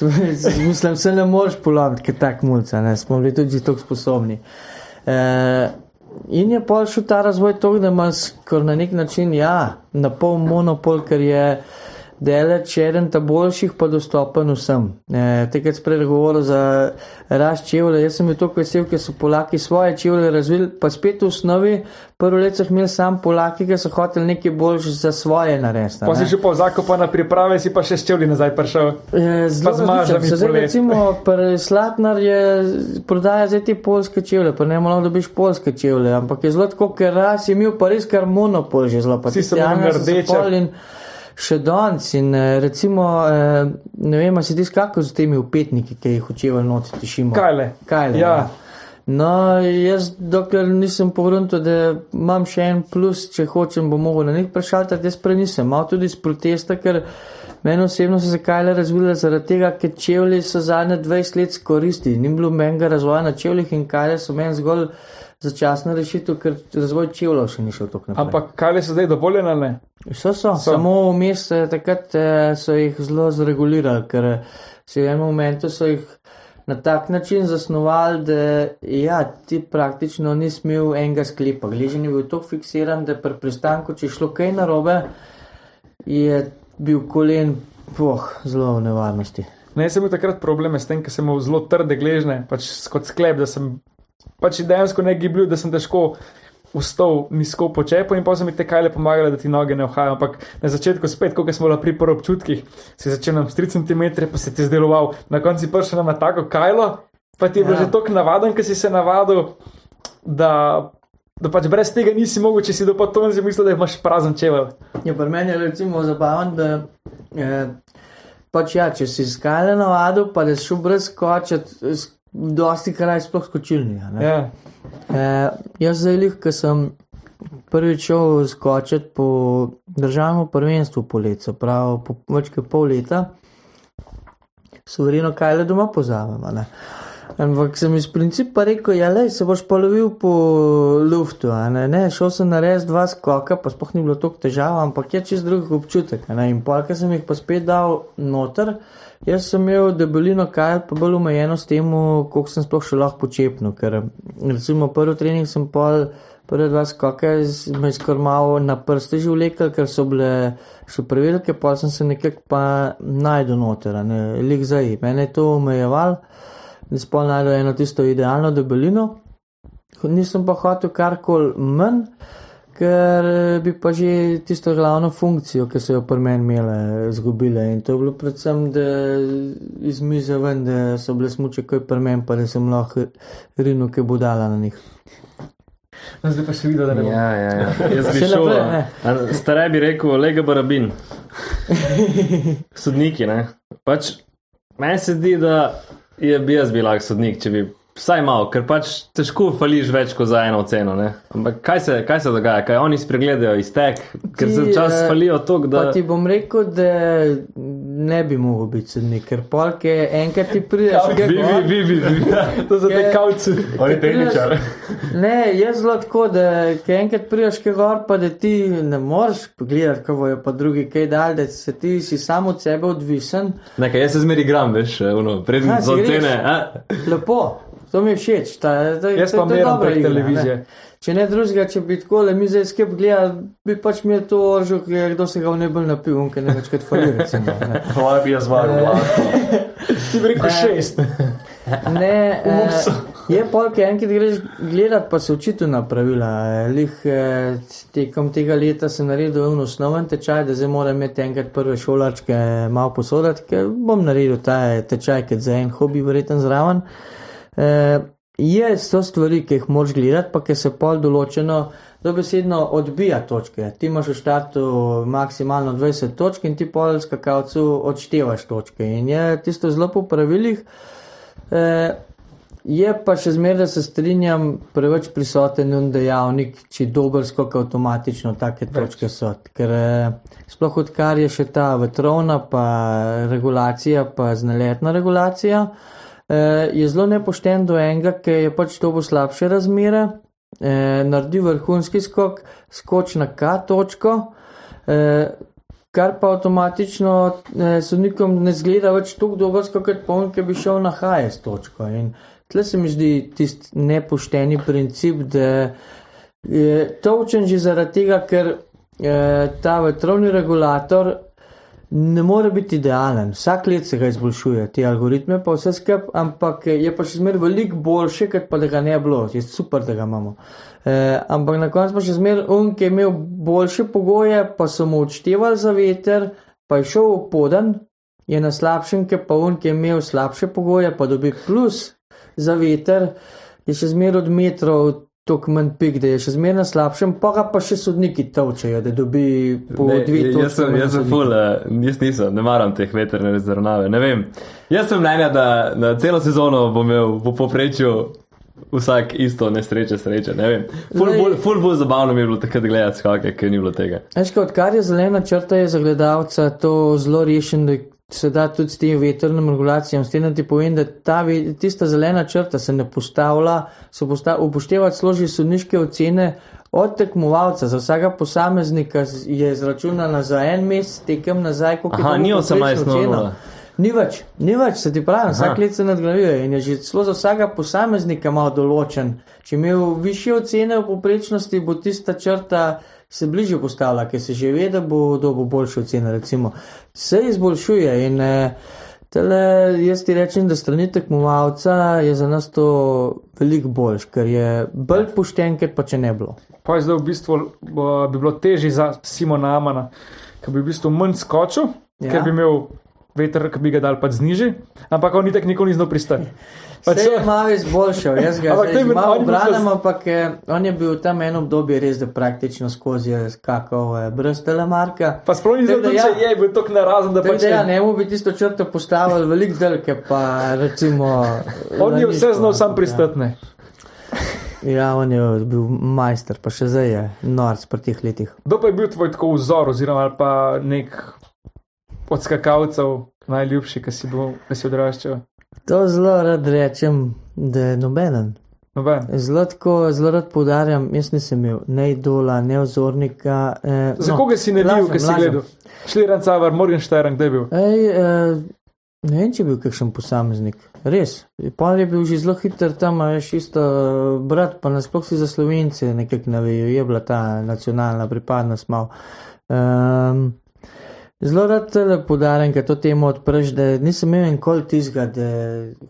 Mislim, se ne moreš polomiti, ker tak mulca, ne, smo bili tudi tako sposobni. E, in je pol šel ta razvoj to, da ima skoraj na nek način, ja, na pol monopol, ker je deleč eden ta boljših, pa dostopen vsem. E, Takrat sem prej govoril za rast čevlja, jaz sem bil tako vesel, ker so Polaki svoje čevlje razvili, pa spet v osnovi, prvo let so imeli sam Polaki, ki so hoteli nekaj boljše za svoje narediti. Pa si že pa zakopana priprave, si pa še s čevlji nazaj prišel. Je Zelo Pa z mažami različen. Se Zdaj, recimo, Slatnar je prodaja zdaj te polske čevlje, pa ne malo dobiš polske čevlje, ampak je zelo tako, ker ras je imel pa res kar monopol že zelo. pa Vsi so tisti imeli Se Še danes in eh, recimo, eh, ne vem, si ti skakal z temi upetniki, ki jih učeval noti tišimo. Kaj le? Kaj le? Ja. No, jaz, dokler nisem pogrunil, da imam še en plus, če hočem, bo mogel na nek prešaltati, jaz prej nisem. Mal tudi iz protesta, ker meni osebno se kaj le razvile zaradi tega, ker čevlji so zadnje 20 let koristi. Ni bilo menjega razvoja na čevljih in kaj le so meni zgolj začasna rešitev, ker razvoj čevljev še ni šel tako naprej. Ampak kaj le so zdaj dovoljene ne? So, so, So. samo vmes eh, takrat eh, so jih zelo zregulirali, ker eh, se v enem momentu so jih na tak način zasnovali, da ja, ti praktično nisi imel enega sklepa. Gležen je bil tako fiksiran, da pri pristanku, če je šlo kaj narobe, je bil kolen poh, zelo v nevarnosti. Ne, sem imel takrat probleme s tem, ker sem imel zelo trde gležne, pač kot sklep, da sem pač dejansko ne gibljiv, da sem težko vstal nizko po čepu in pa so mi te kajle pomagale, da ti noge ne ohajajo. Ampak na začetku spet, ko smo bili pri prvih občutkih, si začel nam s 3 cm, pa se ti je zdeloval, na koncu prišel na tako kajlo, pa ti je bil Ja. že tako navaden, ker si se navadil, da, da pač brez tega nisi mogel, če si do potom si mislil, da imaš prazen čevelj. Ja, pri meni je recimo zabaven, da eh, pač ja, če si skale navadil, pa da si šel brez skočiti, s- dosti kraj sploh skočilni. ne. Ja. Eh, jaz zdaj, ko sem prvič šel skočiti po državnem prvenstvu po letu, pravi po več kot pol leta, suvereno kaj le doma pozavem. Ampak sem iz principa rekel, ja, lej, se boš polovil po luftu. Ne, ne, šel sem na res dva skoka, pa sploh ni bilo toliko težav, ampak je čist drug občutek. Ne, in pol, ker sem jih pa spet dal noter, jaz sem imel debelino kaj, pa bolj omejeno s tem, koliko sem sploh še lahko počepnil. Ker recimo prvi trening sem pol. Prve dva skoka me je skoraj malo na prste že vlekel, ker so bile še prevelike, pa sem se nekako pa najdel noter, ne, lik zdaj. Mene je to omejeval, da spol najdel eno tisto idealno debelino. Nisem pa hotel karkoli manj, ker bi pa že tisto glavno funkcijo, ki so jo pri meni imele, zgubile. In to je bilo predvsem, da iz mize ven, da so bile smuče kot pri meni, pa da sem lahko rinil, ki bo dala na njih. No, zdaj pa še videl, da ne bo. Ja, ja, ja. Jaz bi Še šel. Starej bi rekel, lega barabin. Sodniki, ne. Pač meni se zdi, da je bi jaz bil lahko sodnik, če bi vsaj malo, ker pač težko fališ več kot za eno oceno. Ne? Ampak kaj se, kaj se dogaja, kaj oni spregledajo iztek, ker se Ti, včasih eh, falijo to, da. Ti bom rekel, da ne bi mogel biti sodnik, ker polke enkrat ti prideš, Bi, bi, bi, bi, bi. To za te Ker- kavce. On je tehničar. Ne, jaz zelo tako, da ko enkrat priješ kaj gor, pa da ti ne moreš pogledati, kako je pa drugi kaj dal, da se ti si sam od sebe odvisen. Nekaj, jaz se zmeri gram, veš, ono, predn za ocene. Lepo, to mi je všeč. Ta, ta, Jaz to- pa je meram prek televizije. ne. Če ne drugega, če bi tako le mi zdaj skep gledali, bi pač mi to oržil, ker kdo se ga v nebel napil, on ker ne večkrat fali, recimo. Ne. Hvala bi jaz zmagal. Ti bi rekel šest. Ne, eh, je pol, ki enkrat greš gledati, pa se učiti na pravila. Eh, Lih eh, tekom tega leta sem naredil en osnoven tečaj, da zdaj moram imeti enkrat prve šolarčke malo posodati, ker bom naredil ta tečaj, ker za en hobi verjeten zraven. Eh, je so stvari, ki jih moraš gledati, pa ki se pol določeno dobesedno odbija točke. Ti imaš v štartu maksimalno 20 točk in ti pol skakalcu odštevaš točke. In je tisto zelo po pravilih. Eh, Je pa še zmeraj, da se strinjam, preveč prisoten un dejavnik, či dober skok avtomatično take točke so. Ker eh, sploh odkar je še ta vetrovna, pa regulacija, pa znaletna regulacija, eh, je zelo nepošten do enega, ki je pač bo slabše razmere, eh, naredi vrhunski skok, skoč na K točko. Eh, Kar pa avtomatično eh, sodnikom ne zgleda več tako dolgo, kot on, ki bi šel na HS točko. In tle se mi zdi tisti nepošteni princip, da je to učen že zaradi tega, ker eh, ta vetrovni regulator ne more biti idealen. Vsak let se ga izboljšuje, te algoritme pa vse skup, ampak je pa še zmeraj veliko boljše, kot pa da ga ne bi bilo. Je super, da ga imamo. Eh, ampak na koncu pa še zmeraj on, ki je imel boljše pogoje, pa so mu odštevali za veter, pa je šel podan, je na slabšem, ki pa on, ki je imel slabše pogoje, pa dobi plus za veter, je še zmeraj od metrov tok manj pik, da je še zmeraj na slabšem, pa ga pa še sodniki tavčajo, da dobi po Ne, dve točki. jaz sem, jaz sem ful, uh, jaz nisem, ne maram teh veterne rezervnave. Ne vem. Jaz sem mnenja, da na celo sezono bom imel v poprečju vsak isto nesreče, sreče. Ne vem. Ful Lej. bolj, ful bolj zabavno mi je bilo takrat gledati skake, ker ni bilo tega. Veš, kaj, odkar je zelena črta, je za gledalca to zelo rešen, da se da tudi s tem vetrnim regulacijam. S tem, da ti povem, da ta, tista zelena črta se ne postavlja, se posta- upošteva celo že sodniške ocene. Od tekmovalca za vsakega posameznika je izračunana za en mesec, tekem nazaj, koliko je Aha, ni povprečno 18 oceno. nula. Ni več, ni več, se ti pravi, vsak let se nadgrajuje in je že celo za vsakega posameznika malo določen. Če imel više ocene v poprečnosti, bo tista črta se bliže postavila, ker se že ve, da bo dobil boljše ocene. Recimo. Se izboljšuje in eh, tele, jaz ti rečem, da strani tekmovalca je za nas to veliko boljš, ker je bolj pošten, ker pa če ne bilo. Pa je zdaj v bistvu bo, bi bilo težje za Simona Amana, ki bi v bistvu manj skočil, Ja. ja. ker bi imel veter, ki bi ga dal pač znižji, ampak on itak nikoli ni znal pristati. Pač Se je malo izboljšal, jaz ga zdaj malo pa- ampak eh, on je bil tam eno obdobje res, da praktično skozi je skakal eh, brez telemarka. Pa sploh ni znal, da ja. je bil tako narazen, da pač da ja, ne mu bi tisto črto postavili veliko delke, pa recimo. On je vse znal sam ja. pristati. ne. Ja, on je bil majster, pa še zdaj je norc pri teh letih. Kdo pa je bil tvoj tako vzor, oziroma pa nek od skakalcev najljubši, ki si, bil, ki si odraščal? To zelo rad rečem, da je nobenen. Noben. Zelo, tako, zelo rad poudarjam, jaz nisem imel ne idola, ne ozornika. Eh, Za no, koga si ne bil, ki si lažem. gledal? Šliran Cavar, Morgenstern, kdaj je bil? Ej, eh, ne vem, če je bil kakšen posameznik. Res. Pol je bil že zelo hiter tam, a veš, isto eh, brat, pa nasploh si za slovence nekako ne vejo, je bila ta nacionalna pripadnost mal. Um, zelo rad tele podarjam, ker to temo odpreš, da nisem imel nikoli tizga, da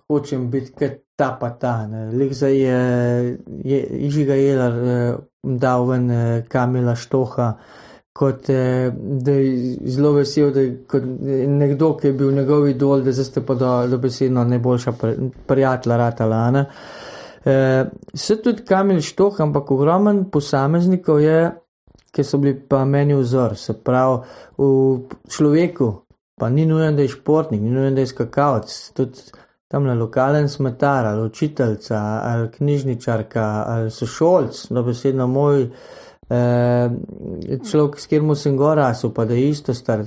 hočem biti kot ta pa ta. Lik zdaj je, je Ižiga Jelar eh, dal ven eh, Kamila Štoha kot eh, da je zelo vesel, da je nekdo, ki je bil njegov idol, da zdaj ste pa do, do besedno najboljša pri- prijatelja ratala. a ne. Eh, Se tudi Kamil Štoh, ampak ogromen posameznikov je, ki so bili pa meni vzor, se pravi v človeku, pa ni nujen, da je športnik, ni nujen, da je skakalec, tudi tam na lokalen smetar ali učiteljca ali knjižničarka ali sošolc, dobesedno moj eh, človek, s katerim sem gor rasel, pa da je isto star.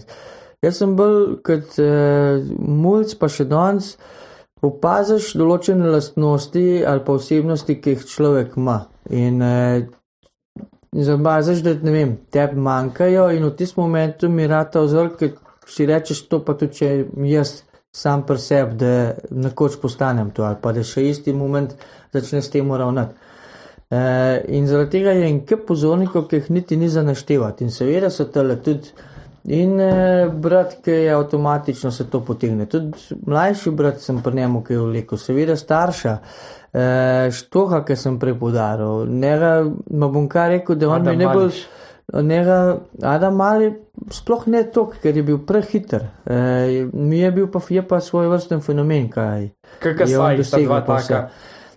Jaz sem bolj kot eh, mulj, pa še danes opaziš določene lastnosti ali pa osebnosti, ki jih človek ima. In eh, zabaziš, da ne vem, tebi manjkajo in v tistem momentu mi rata vzor, ki si rečeš to, pa tudi če jaz sam pri sebi, da nekoč postanem to ali pa da še isti moment začne s tem ravnati. Eh, in zaradi tega je en kup pozornikov, ki jih niti ni za naštevati. In seveda so tale tudi in eh, brat, ki je avtomatično se to potegne. Tudi mlajši brat sem pri njemu, ki je vlekel, seveda starša. Eh, štoha, ki sem prepodaril, njega, ma bom kar rekel, da on Adam mi ne. Mališ. Njega, Adam Mali, sploh ne tok, ker je bil prehiter. E, mi je bil pa, je pa svoj vrsten fenomen, kaj je on sta, dva taka.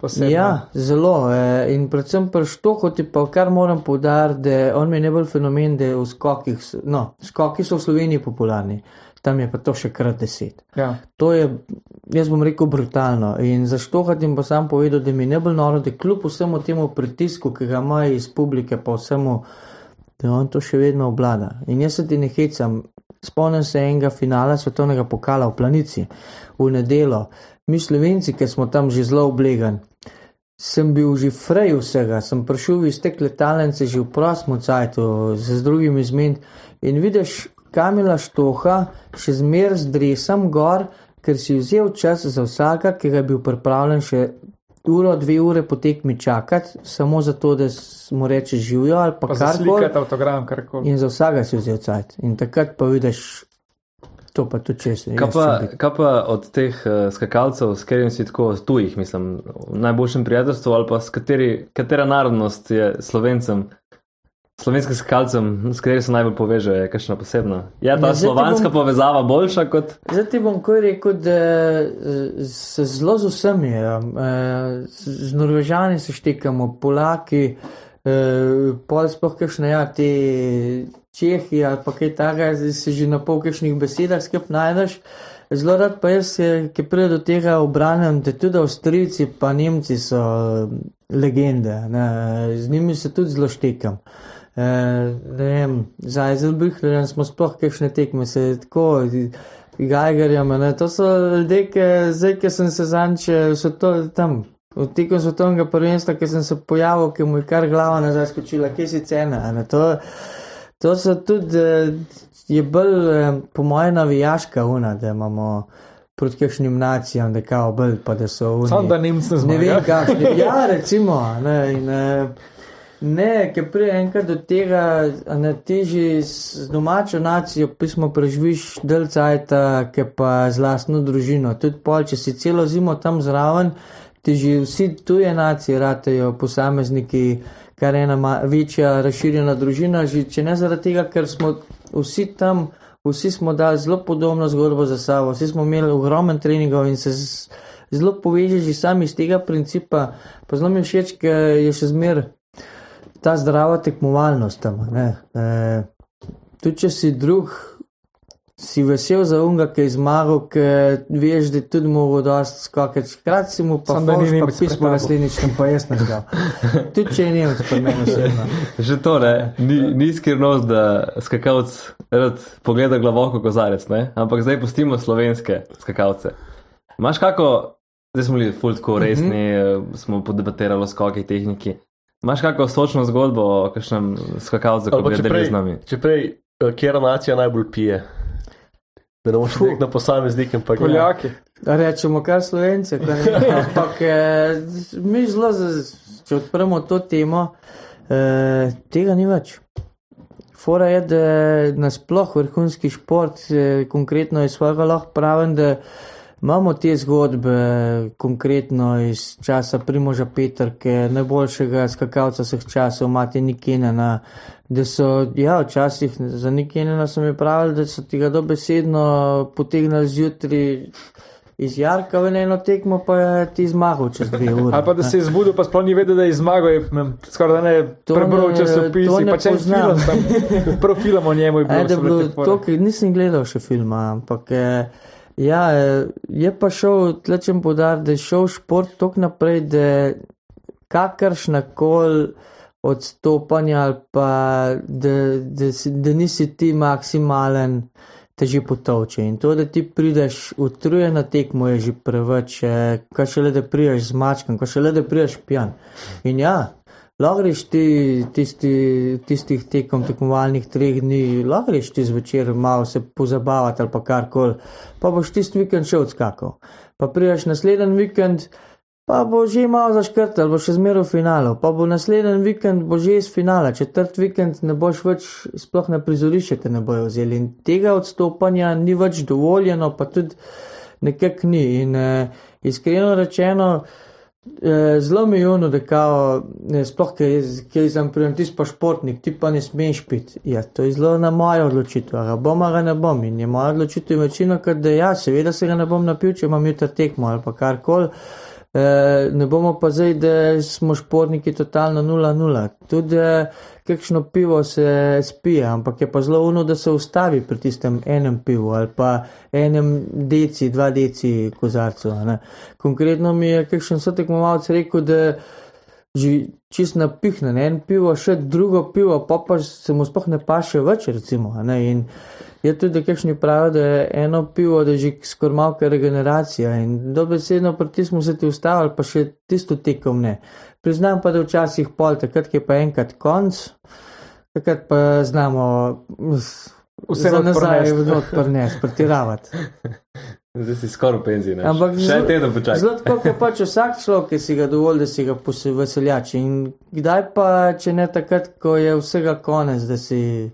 Posebna. Ja, zelo. Eh, in predvsem pri Štohoti, pa kar moram povdariti, da on mi je najbolj fenomen, da v skokih, no, skoki so v Sloveniji popularni, tam je pa to še krat deset. Ja. To je, jaz bom rekel, brutalno. In za Štohati jim pa sam povedal, da mi je najbolj noro, da kljub vsemu temu pritisku, ki ga ima iz publike, pa vsemu, da on to še vedno obvlada. In jaz se ti ne hecam. Spomnim se enega finala svetovnega pokala v Planici, v nedelo. Mi Slovenci, ki smo tam že zelo oblegani, sem bil že frej vsega, sem prišel iz te letalnice že v prostem cajtu, z drugimi zmen in vidiš Kamila Štoha še zmer z dresom gor, ker si vzel čas za vsaka, ki ga je bil pripravljen še uro, dve ure potekmi čakati, samo zato, da mu reče živijo ali pa Pa za karkoli. slikati avtogram, karkoli. In za vsega si vzel cajt. In takrat pa vidiš, to pa tudi če se. Kaj pa, kaj pa od teh uh, skakalcev, s katerimi si tako tujih, mislim, v najboljšem prijateljstvu, ali pa s kateri, katera narodnost je slovencem, slovenskim skakalcem, s katerimi se najbolj povežejo, je kakšna posebna? Je ta Ja, zdaj ti slovanska bom- povezava boljša kot? Zdaj ti bom koj rekel, da eh, se zelo z vsemi, ja. Eh, z Norvežani se štekamo, Polaki, eh, pol sploh kakšne, ja, te Čehi ali pa kaj takega, zdaj se že na pol kakšnih besedah skrb najdeš. Zelo rad pa jaz, ki pride do tega obranem, da tudi Avstrijci pa Nemci so legende, ne. z njimi se tudi zelo štekam. Ne vem, za Eiselbüchlerjem smo sploh kakšne tekme, se tako, Geigerjem, ne, to so ljudje, ki, zdaj, ki sem se zanče, so to tam, v teku svetovnega prvenstva, ki sem se pojavil, ki mu je kar glava nazaj skočila, kje si cena, ne, to, to so tudi, eh, je bolj, eh, po moje, navijaška una, da imamo proti kakšnim nacijam, da kao bolj, pa da so oni. Sam da Nemci ne Ne vem, kakšni. Ja, recimo. Ne, in, eh, ne ker prije enkrat do tega, a ne teži z domačo nacijo, pismo preživiš del cajta, ki pa z lastno družino. Tudi pol, če si celo zimo tam zraven, ti že vsi tuje nacije ratejo posamezniki, kar je ena večja razširjena družina, že če ne zaradi tega, ker smo vsi tam. Vsi smo dali zelo podobno zgodbo za sabo, vsi smo imeli ogromen treningov in se zelo poveže že sami iz tega principa. Pa zelo mi všeč, ker je še zmer ta zdrava tekmovalnost tam. ne. E, tudi če si drug, si vesel za unga, ki je zmagal, ker veš, da je tudi mogel dosti skakati. Hkrati si mu pa Samo da ni pa pred pismo naslednjič, tam pa jaz nažgal. Tudi če je Nemec pri meni osebno. Že to ne, ni, ni skrivnost, da skakalec rad pogleda glavoko kozarec, ne? ampak zdaj pustimo slovenske skakalce. Imaš kako zdaj smo bili ful tako resni, mm -hmm. smo podebatirali o skokih tehniki. Imaš kakšno sočno zgodbo o kakšnem skakalcu, bi če delil z nami? Če prej, eh, kera nacija najbolj pije? Da ne boš rekel na posameznik, ampak ja. Poljaki. Rečemo kar slovence, kar ne. Ampak eh, mi zelo, če odpremo to temo, eh, tega ni več. Fora je, da nasploh vrhunski šport, eh, konkretno iz svojega lahko pravim, da imamo te zgodbe, konkretno iz časa Primoža Petrke, najboljšega skakalca vseh časov, Mati Nikenena, da so, ja, včasih za Nikenena so mi pravili, da so tega dobesedno potegnili zjutraj iz Jarka v eno tekmo, pa je ti zmagal čez dve uri. Ali pa da se je zbudil, pa sploh ni vedel, da je zmagal. Je, ne, skoraj da ne To prebral ne- časopis. ne Pa če en poznam. film, tam, prav film o njemu je bil. E, da je bilo to, ker nisem gledal še filma, ampak eh, ja, eh, je pa šel, tlečem podar, da je šel šport tako naprej, da kakršna koli odstopanja ali pa da, da, si, da nisi ti maksimalen, te že potovče. In to, da ti prideš utrujen na tekmo, je že preveč, eh, kaj šele da priješ z mačkom, kaj šele da priješ pijan. In ja, Lahko greš ti tisti, tistih tekom tekmovalnih treh dni, lahko greš ti zvečer malo se pozabavati ali pa karkoli, pa boš tisti vikend še odskakal. Pa priješ naslednji vikend, pa bo že malo zaškrtal, bo še zmeraj v finalu, pa bo naslednji vikend bo že iz finala, četrt vikend ne boš več, sploh na prizorišče te ne bojo vzeli. In tega odstopanja ni več dovoljeno, pa tudi nekak ni. In eh, iskreno rečeno, Zelo mi je ono, da kao, eh, sploh ki sem prijem, ti si pa športnik, ti pa ne smeš piti. Ja, to je zelo na mojo odločitev, a ga bom, a ga ne bom. In je moja odločitev večino, ker da ja, seveda se ga ne bom napil, če imam jutri tekmo ali pa karkoli. Eh, ne bomo pa zdaj, da smo športniki totalno 0-0. Tudi eh, kakšno pivo se spije, ampak je pa zelo uno, da se ustavi pri tistem enem pivu ali pa enem deci, dva deci kozarcu. ne. Konkretno mi je kakšen sotekmovalec rekel, da že čist napihne, ne, en pivo, še drugo pivo, pa pa se mu sploh ne paše več, recimo. Ne, in je tudi, da kakšni pravijo, da je eno pivo, da je že skoraj malka regeneracija in dobesedno pritismo se ti ustavili, pa še tisto tekom ne. Priznam pa, da včasih pol, takrat je pa enkrat konc, takrat pa znamo Vse za not nazaj prinesti. vnot prnes, pretiravati. Zdaj si skoraj v penziji. ne? Ampak še zelo- teden počakaj. Zelo tako je pač vsak človek, ki si ga dovolj, da si ga pose- veseljači. In kdaj pa, če ne takrat, ko je vsega konec, da si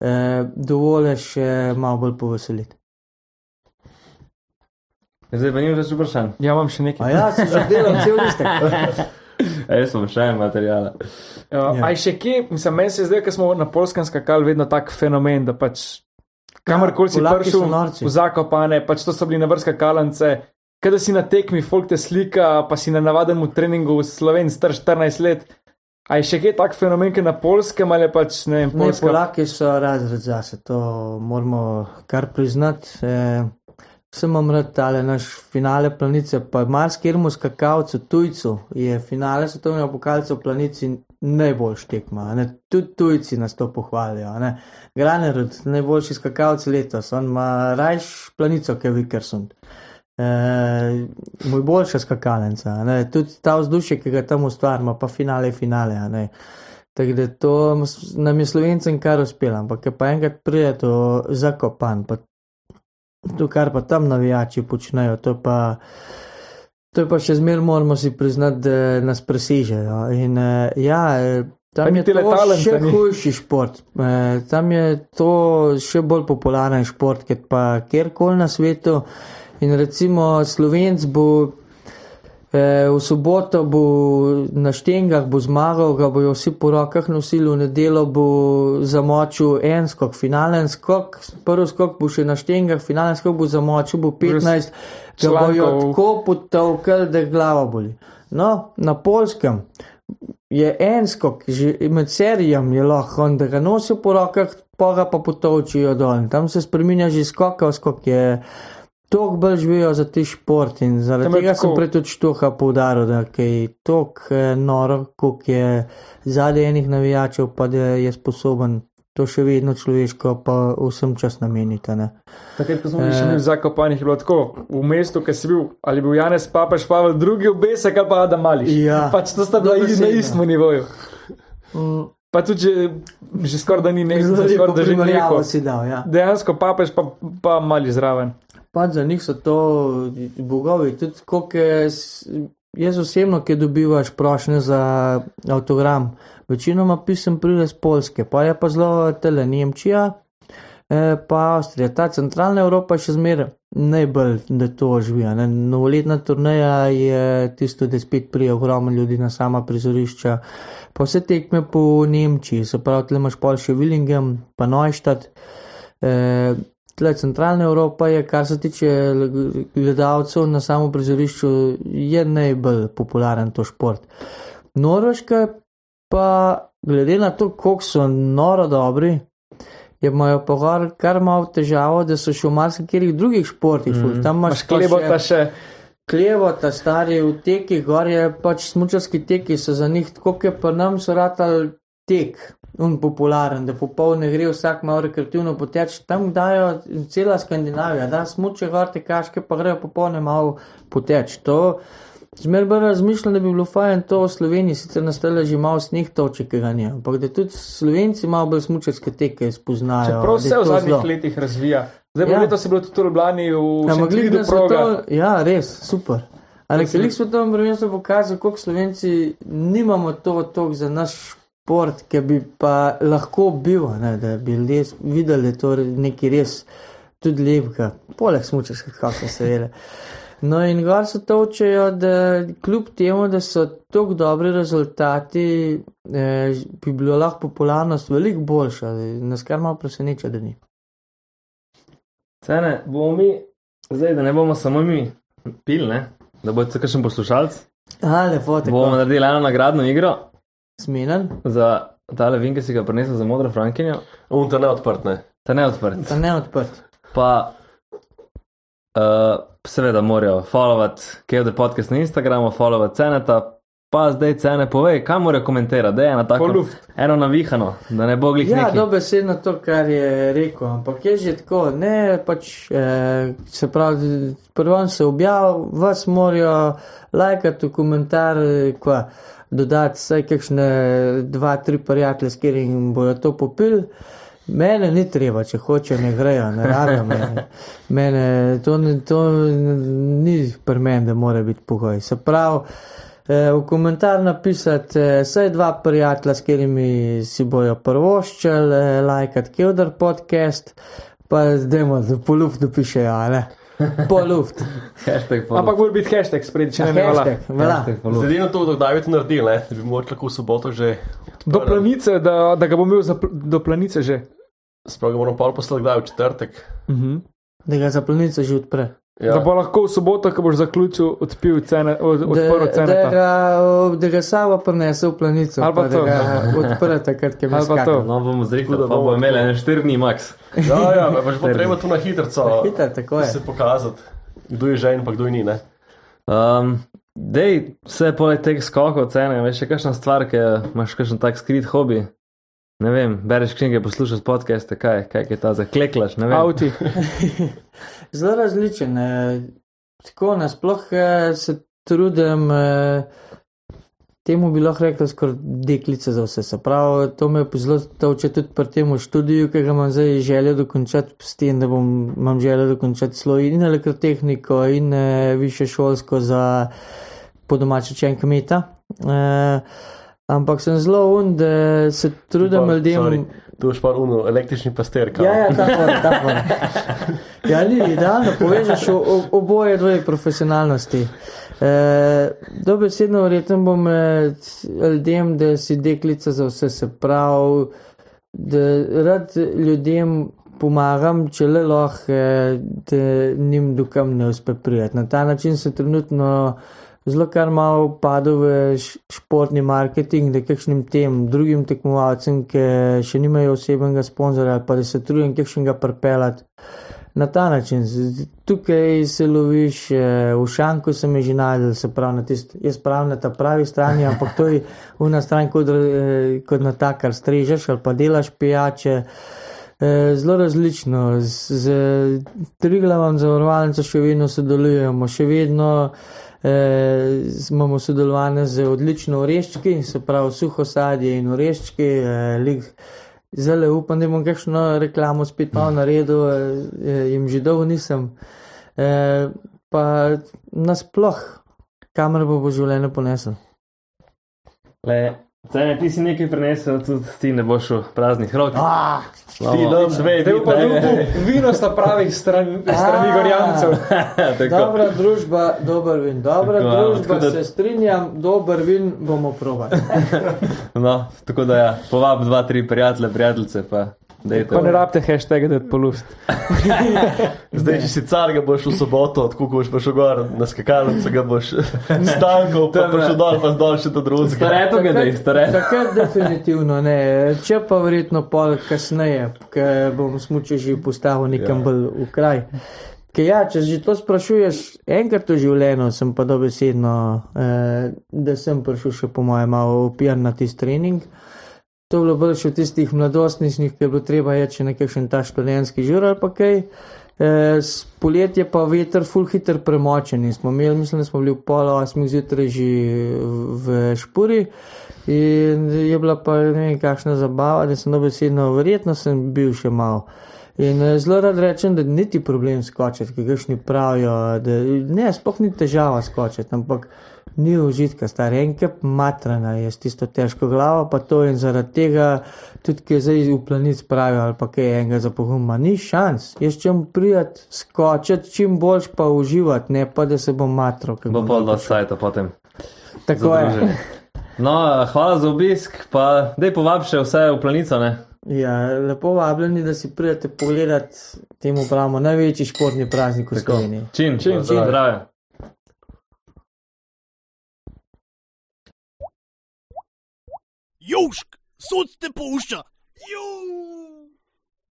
dovolj še malo bolj poveseliti. Zdaj pa nimam več vprašanj. Ja, imam še A nekaj. ja, si že delal cel listek. A jaz sem še en material. Ja. Aj še kje, mislim, meni se zdaj, ker smo na polskem skakali, vedno tak fenomen, da pač kamorkoli si Polaki so prišel v zakopane, pač to so bili na vrsta kalance. Kada si na tekmi, folk te slika, pa si na navadnem treningu sloven, star 14 let. A je še kje tak fenomen, ki na polskem ali pač ne vem, Ne, polska. Polaki so razred zase, to moramo kar priznati. Eh, Vsem imam rad tale naš finale planice, pa marsikemu skakalcu, tujcu je finale svetovnega pokalca v planici najbolj štekma. a Ne? Tudi tujci nas to pohvalijo. ne. Granerud, najboljši skakalc letos, on ima rajš planico, kot je Vickersund. E, moj boljša skakalnica, ne. tudi ta vzdušje, ki ga tam ustvarjamo, pa finale, finale. ne. Tako da to nam je slovencem kar uspelo, ampak pa enkrat pride to zakopan, pa to, kar pa tam navijači počnejo, to pa. To je pa še zmeraj moramo si priznati, da nas presežejo. In uh, ja, eh, Pa tam je to še hujši šport. Uh, tam je to še bolj popularen šport, kot pa kjerkoli na svetu. In recimo Slovenc bo Eh, V soboto bo na štengah bo zmagal, ga bojo vsi po rokah nosili, v nedeljo bo zamočil en skok, finalen skok, prvi skok bo še na štengah, finalen skok bo zamočil, bo 15, ga bojo tako potovkali, da glava boli. No, na polskem je en skok, že med serijami je lahko, on, da ga nosijo po rokah, pa ga pa potovčijo dol. Tam se spremenja že skok, skok je. Tok bolj živijo za ti šport in zaradi Tam tega sem tako- prej tudi štuha poudaril, da je tok eh, noro, koliko je zadaj enih navijačev, pa da je sposoben to še vedno človeško, pa vsem čas namenite. Ne. Takrat, ko smo bili še Eh. mi v Zakopanih, je bilo tako, v mestu, ki si bil, ali bil Janez Papež, Pavel II, obesek ali pa Adam Mališ. Ja. Pač to sta bila na istem nivoju. Mm, Pa tudi, že, že skoraj da ni nekaj, da že dal, ja. Dejansko papež pa, pa mali zraven. Pa za njih so to bogovi, tudi koliko je, jaz osebno, ki dobivaš prošnje za avtogram, večinoma pisem pride z Polske, pa je pa zelo tele Nemčija, eh, pa Avstrija. Ta centralna Evropa je še zmeraj najbolj, da to oživijo. ne. Novoletna turneja je tisto, da spet prije ogromno ljudi na sama prizorišča, pa vse tekme po Nemčiji, se pravi, tle imaš pol še Willingen, pa Neustadt. Eh, Tle centralna Evropa je, kar se tiče gledalcev na samo prizorišču, je najbolj popularen to šport. Norveška pa, glede na to, koliko so noro dobri, je imajo pa kar malo težavo, da so še v marsikih drugih športih. Mm. Tam imaš Imaš klebota še, Klevo, ta stari v tekih, gor je pač smučarski teki, so za njih tako, kot pa nam so ratali tek, un popularen, da popolne gre vsak malo rekreativno poteč. Tam dajo cela Skandinavija, da smuče gor te kaške, pa grejo popolne malo poteč. To zmer bolj razmišljam, da bi bilo fajn to v Sloveniji, sicer nastale že malo sneh toče, ki ga ni, ampak da tudi Slovenci malo bolj smučarske teke spoznajo. čeprav se v to zadnjih zelo. letih razvija. Zdaj, Ja. ja. letos je bilo tudi v Ljubljani, v Šentvidu na proga. svetovnem, ja, res, super. Ampak je lik svetovnem prvenstvu pokazal, koliko Slovenci nimamo to tok za naš šport, ki bi pa lahko bil, ne, da bi ljudje videli, da je to nekaj res tudi lepega, poleg smučarskih kakov seveda. No in gor se točejo, da kljub temu, da so tako dobri rezultati, eh, bi bilo lahko popularnost veliko boljša. Nas kar malo preseneča, da ni. Cene bomo mi, zdaj da ne bomo samo mi pil, ne? da bo tudi kakšen poslušalec. A, lepo, Bomo tako. naredili eno nagradno igro Smelen, za tale vin, ki si ga prinesel za modro Frankinjo. Un te ne odprt, ne. Ta ne odprt. pa ne odprt. Pa uh, seveda morajo followati Kevdr podcast na Instagramu, followati ceneta. Pa zdaj cene povej, kam morajo komentirati, da je ena Po tako luft. eno navihano, da ne bo glih Ja, neki. dobesedno to, kar je rekel, ampak je že tako, ne pač, eh, se pravi, prvo se objavi, vas morajo lajkati v komentar, eh, kva, dodati vsaj kakšne dva, tri prijatelje, s katerimi bodo to popili. Mene ni treba, če hoče, ne grejo, ne rabijo mene. mene to, ni- to ni pri meni, da mora biti pogoj. Se pravi, eh, v komentar napisati, eh, saj dva prijatelja, s katerimi si bojo prvoščali, eh, lajkati Kevdar podcast, pa zdaj da po luftu pišejo, a ne? Po luft. Hashtag follow. Ampak mora biti hashtag spred, če ne voilà. Hashtag follow. Edino to, da bi to naredili, ne, da bi mogoče lahko v soboto že. Do planice, da, da ga bom imel za, do planice že. Sprav ga moram pol poslati kdaj v četrtek. Mhm. Da ga za planico že odpre. Ja. Da bo lahko v soboto, ko boš zaključil, odpil cene, od, odprl Da, da, cene. ga, da ga samo prinese v planico, Ali pa da to. ga odpre takrat, Ali pa to. No, bomo zrihali, Tako da pa bomo bomo imeli ene štiri dni max. Ja, ja, pa pač bo treba tu na hitrco Hiter, tako je. se pokazati, kdo je že in pa kdo ni. Ne. Um, dej, vse poleg teh skokov cene, veš, še kakšna stvar, ki imaš kakšen tak skrit hobi. Ne vem, bereš knjige, poslušaš podcaste, kaj, kaj je ta za kleklaš, ne vem. Avti. Zelo različen. eh, Tako nasploh eh, se trudim, eh, temu bi lahko rekel, skoraj deklice za vse. Se pravi, to me zelo toče tudi pri tem študiju, ki ga imam zdaj željo dokončati, s tem, da bom, imam željo dokončati sloj in elektrotehniko in više šolsko za podomače čen kmeta. Eh, ampak sem zelo un, da se trudim Pa, ljudem. sorry, Tu je pa uno, električni pastir. Ja, ja, tako je, tako je. Ja, ni idealno, povežeš oboje dvoje profesionalnosti. E, dobesedno verjetno bom med ljudem, da si deklica za vse se pravi, da rad ljudem pomagam, če le lahko, eh, da njim dokam ne uspe prijeti. Na ta način se trenutno zelo kar malo padel v športni marketing, da kakšnim tem drugim tekmovalcem, ki še nimajo osebnega sponzorja ali pa da se trudim kakšnega prpelati, Na ta način, tukaj se loviš, eh, v šanku se mi že najdel, se pravi na tisti, jaz pravim na ta pravi strani, ampak to je una stran, kot, eh, kot na ta, kar strežeš ali pa delaš pijače. Eh, Zelo različno, z, z Triglavom zavarovalnico še vedno sodelujemo, še vedno eh, imamo sodelovanje z odlično oreščki, se pravi suho sadje in oreščki. Eh, lik, Zdaj upam, da bom kakšno reklamo spet malo naredil, eh, jim že dolgo nisem. Eh, pa nasploh, kamer bo v življenju ponesel. Le, Cene, ti si nekaj prinesel, tudi ti ne boš šel praznih rok. Ah, Ti nam dve, Zdaj pa drugo, vino sta pravih stran, strani gorjancev. Tako. dobra družba, dober vin. Dobra Tako, družba, tako da- se strinjam, dober vin bomo probali. No, tako da ja, povab dva, tri prijatelje, prijateljice, pa dejte. Pa ne rabite hashtag, da je polust. Zdaj, če si car, ga boš v soboto, tako ko boš prišel gor na skakalnico, ga boš stankal, pa prišel dol, pa zdol še do drugega. Stareto ga dej, stareto. Takrat definitivno ne, če pa verjetno pol kasneje, ker bom smuče že postavil nekam bolj v kraj. Ker ja, če že to sprašuješ, enkrat v življenju sem pa dobesedno, eh, da sem prišel še po mojem malo opijan na tisti trening. To je bilo bolj še v tistih mladostničnih, ki je bilo treba ječi nekakšen ta študentski žur ali pa kaj. E, poletje pa veter full hiter premočen smo imeli, mislim, da smo bili v pol osmih zjutraj že v Špuri in je bila pa ne vem kakšna zabava, da sem dobesedno, verjetno sem bil še malo. In eh, zelo rad rečem, da niti problem skočiti, ki kakšni pravijo, da ne, sploh ni težava skočiti, ampak ni užitka, star enke matrana je s tisto težko glavo, pa to in zaradi tega tudi, ki zdaj v planic pravijo ali pa kaj enega za poguma, ni šans. Jaz čem prijat skočiti, čim boljš pa uživati, ne pa da se bom matral. ko Bo bom pa dol do sajta potem. Tako je. Zadruženje. No, hvala za obisk, pa dej povab še vse v planico, ne? Ja, lepo vabljeni, da si pridete pogledat temu pravimo največji športni praznik v Sloveniji. Čin, čin, čin, zdrave. Južk, sod te pušča. Južk.